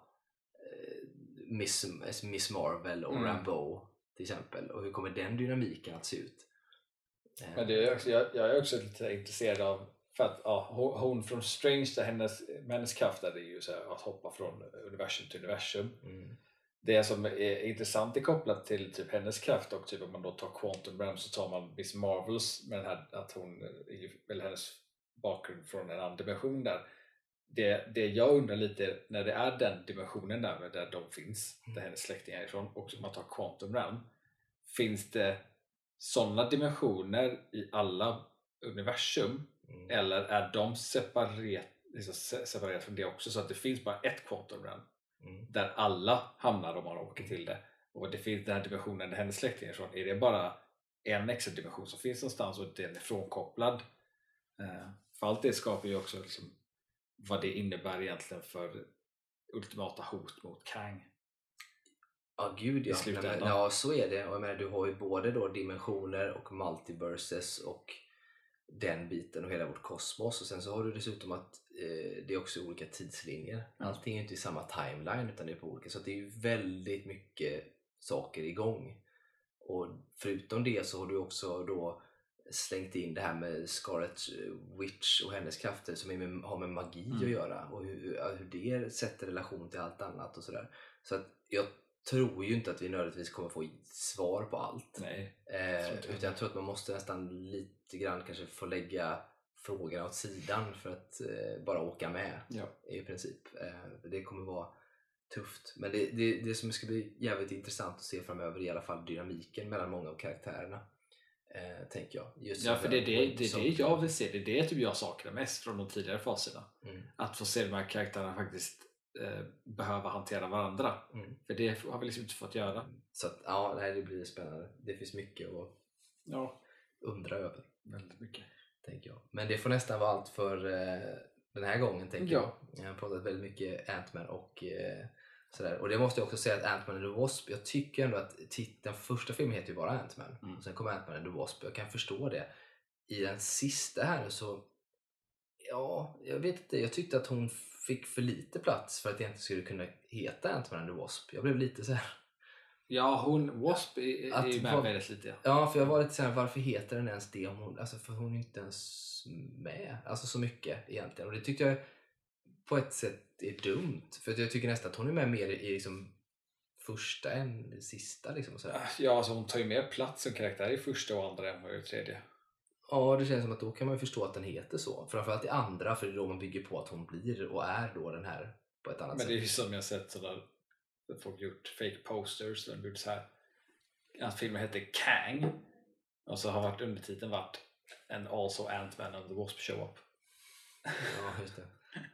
eh, Miss, Miss Marvel och Mm. Rambo till exempel. Och hur kommer den dynamiken att se ut? Men det är också, jag, jag är också lite intresserad av för att ja, hon, från Strange, där hennes, hennes kraft där, det är ju så här, att hoppa från universum till universum. mm, Det som är intressant är kopplat till typ hennes kraft och typ om man då tar Quantum Realm så tar man Miss Marvels med den här att hon, eller hennes bakgrund från en annan dimension där. Det, det jag undrar lite när det är den dimensionen där, där de finns, där hennes släktingar är ifrån och man tar Quantum Realm. Finns det sådana dimensioner i alla universum mm. eller är de separerat, liksom se- separerat från det också så att det finns bara ett Quantum Realm Mm. där alla hamnar om man åker till det. Och det finns den här dimensionen där hennes släktingar är ifrån. Är det bara en extra dimension som finns någonstans och den är frånkopplad? Eh, För allt det skapar ju också liksom vad det innebär egentligen för ultimata hot mot Kang. Ja, gud I ja. slutändan. Nej, men, ja, så är det. Och jag menar, du har ju både då dimensioner och multiverses och den biten och hela vårt kosmos. Och sen så har du dessutom att eh, det är också olika tidslinjer. Allting är inte i samma timeline utan det är på olika. Så det är ju väldigt mycket saker igång. Och förutom det så har du också då slängt in det här med Scarlet Witch och hennes krafter som med, har med magi Mm. att göra och hur, hur det sätter relation till allt annat och sådär. Så att jag tror ju inte att vi nödvändigtvis kommer få svar på allt. Nej. Eh, utan jag tror att man måste nästan lite grann kanske få lägga frågorna åt sidan för att eh, bara åka med Ja. i princip. Eh, det kommer vara tufft. Men det, det, det som ska bli jävligt intressant att se framöver är i alla fall dynamiken mellan många av karaktärerna. Eh, tänker jag. Just Ja, för det är det, det, det jag vill se. Det är det typ jag saknar mest från de tidigare faserna. Mm, Att få se de här karaktärerna faktiskt eh, behöva hantera varandra. mm. För det har vi liksom inte fått göra. Så att, ja, nej, det blir spännande. Det finns mycket att Ja, undra över. väldigt mycket. tänker jag. Men det får nästan vara allt för eh, den här gången tänker Ja. jag. Jag har pratat väldigt mycket Ant-Man och eh, Sådär. Och det måste jag också säga att Ant-Man and the Wasp, jag tycker ändå att den första filmen heter ju bara Ant-Man. Mm. Och sen kommer Ant-Man and the Wasp, jag kan förstå det. I den sista här så, ja, jag vet inte, jag tyckte att hon fick för lite plats för att det inte skulle kunna heta Ant-Man and the Wasp. Jag blev lite så här. Ja, hon, Wasp är, Att är ju med vad- väldigt lite. Ja, för jag var lite såhär, varför heter den ens det? Om hon, alltså, för hon är inte ens med. Alltså så mycket egentligen. Och det tyckte jag på ett sätt är dumt. För jag tycker nästan att hon är med mer i liksom första än sista. Liksom, sådär. Ja, alltså hon tar ju mer plats som karaktär i första och andra än vad i tredje. Ja, det känns som att då kan man ju förstå att den heter så. Framförallt i andra, för det är då man bygger på att hon blir och är då den här på ett annat Men det är sätt. ju som jag sett sådär, folk gjort fake posters de gjort så här. Att filmen heter Kang och så har varit undertiteln varit And also Ant-Man and the Wasp show up. Ja, just det.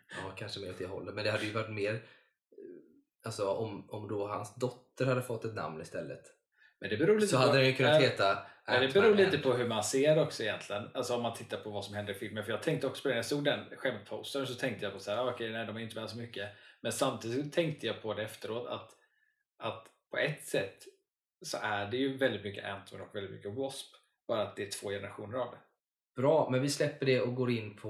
Ja, kanske mer åt det hållet. Men det hade ju varit mer eh, Alltså om, om då hans dotter hade fått ett namn istället Men det beror lite så på, hade den ju kunnat Ja, heta Ja, det beror lite på hur man ser också egentligen. Alltså om man tittar på vad som händer i filmen. För jag tänkte också på det, när jag såg den skämtpostern så tänkte jag på så här, ah, okej, nej de är inte med så mycket. Men samtidigt tänkte jag på det efteråt att, att på ett sätt så är det ju väldigt mycket Ant-Man och väldigt mycket Wasp. Bara att det är två generationer av det. Bra, men vi släpper det och går in på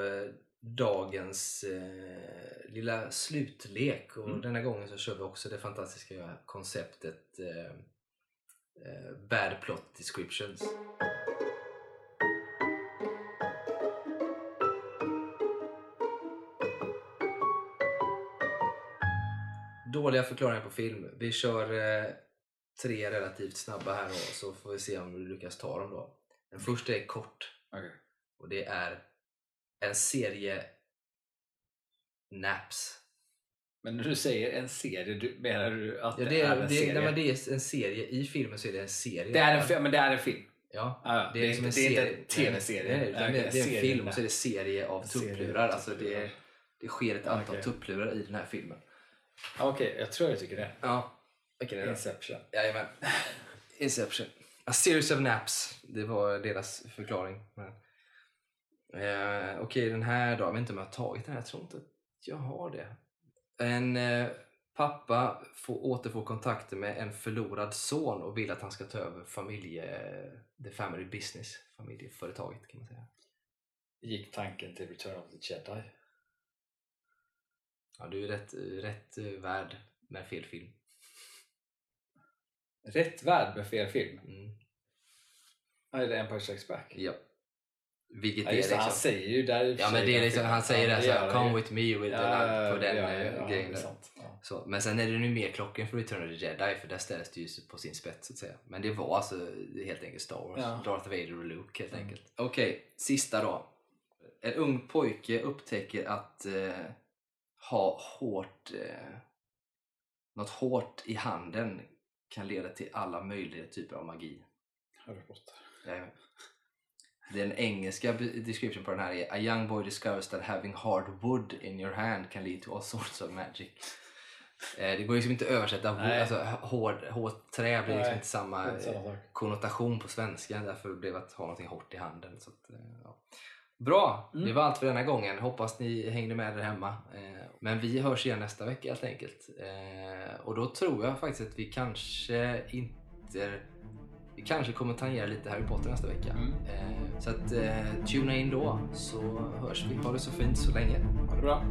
eh, dagens eh, lilla slutlek. Och Mm. denna gången så kör vi också det fantastiska konceptet eh, eh, Bad Plot Descriptions. Dåliga förklaringar på film. Vi kör eh, tre relativt snabba här då, så får vi se om vi lyckas ta dem då. Den första är kort. Okej. Och det är en serie naps. Men när du säger en serie, du, menar du att Ja, det, det, är är, en det, serie? nej, det är en serie. I filmen så är det en serie. det är en, men det är en film? Ja, Ah, ja. det är, liksom en det är serie. inte en tv-serie? Nej, det, det är en serie, film och så är det serie av En serie av tupplurar. Alltså det, det sker ett antal Okej. tupplurar i den här filmen. Okej, jag tror jag tycker det. Ja, vilken är det? Inception. Jajamän. Inception. A series of naps. Det var deras förklaring. Men, eh, Okej, den här då. Jag vet inte om jag har tagit den här. Jag tror inte jag har det. En eh, pappa får återfå kontakten med en förlorad son och vill att han ska ta över familje, the family business, familjeföretaget kan man säga. Gick tanken till Return of the Jedi? Ja, du är rätt, rätt eh, värd med fel film. Rätt värld med fel film. Mm. Ja, det är Empire Strikes Back. Ja. Vilket Ja, är just det, liksom... han säger ju där Ja men det är liksom, han säger Ja, det såhär, come with me with Ja, på den ja, eh, ja, grejen är. Ja. Så, men sen är det nu mer klockan för Return of the Jedi för där ställs det ju på sin spets så att säga. Men det var alltså helt enkelt Star Wars. Ja. Darth Vader och Luke helt Mm. enkelt. Okej, sista då. En ung pojke upptäcker att eh, ha hårt, eh, något hårt i handen kan leda till alla möjliga typer av magi. Harry Potter. Jajamän. Den engelska description på den här är A young boy discovers that having hard wood in your hand can lead to all sorts of magic. Eh, det går liksom inte att översätta Nej. alltså hård, hårt trä blir liksom inte samma eh, konnotation på svenska därför blev att ha någonting hårt i handen. Så att, eh, ja. Bra, Mm. det var allt för denna gången. Hoppas ni hängde med där hemma. Men vi hörs igen nästa vecka helt enkelt. Och då tror jag faktiskt att vi kanske inte vi kanske kommer tangera lite Harry Potter nästa vecka. Mm. Eh, så att eh, tuna in då så hörs vi. Ha det så fint så länge. Ha det bra.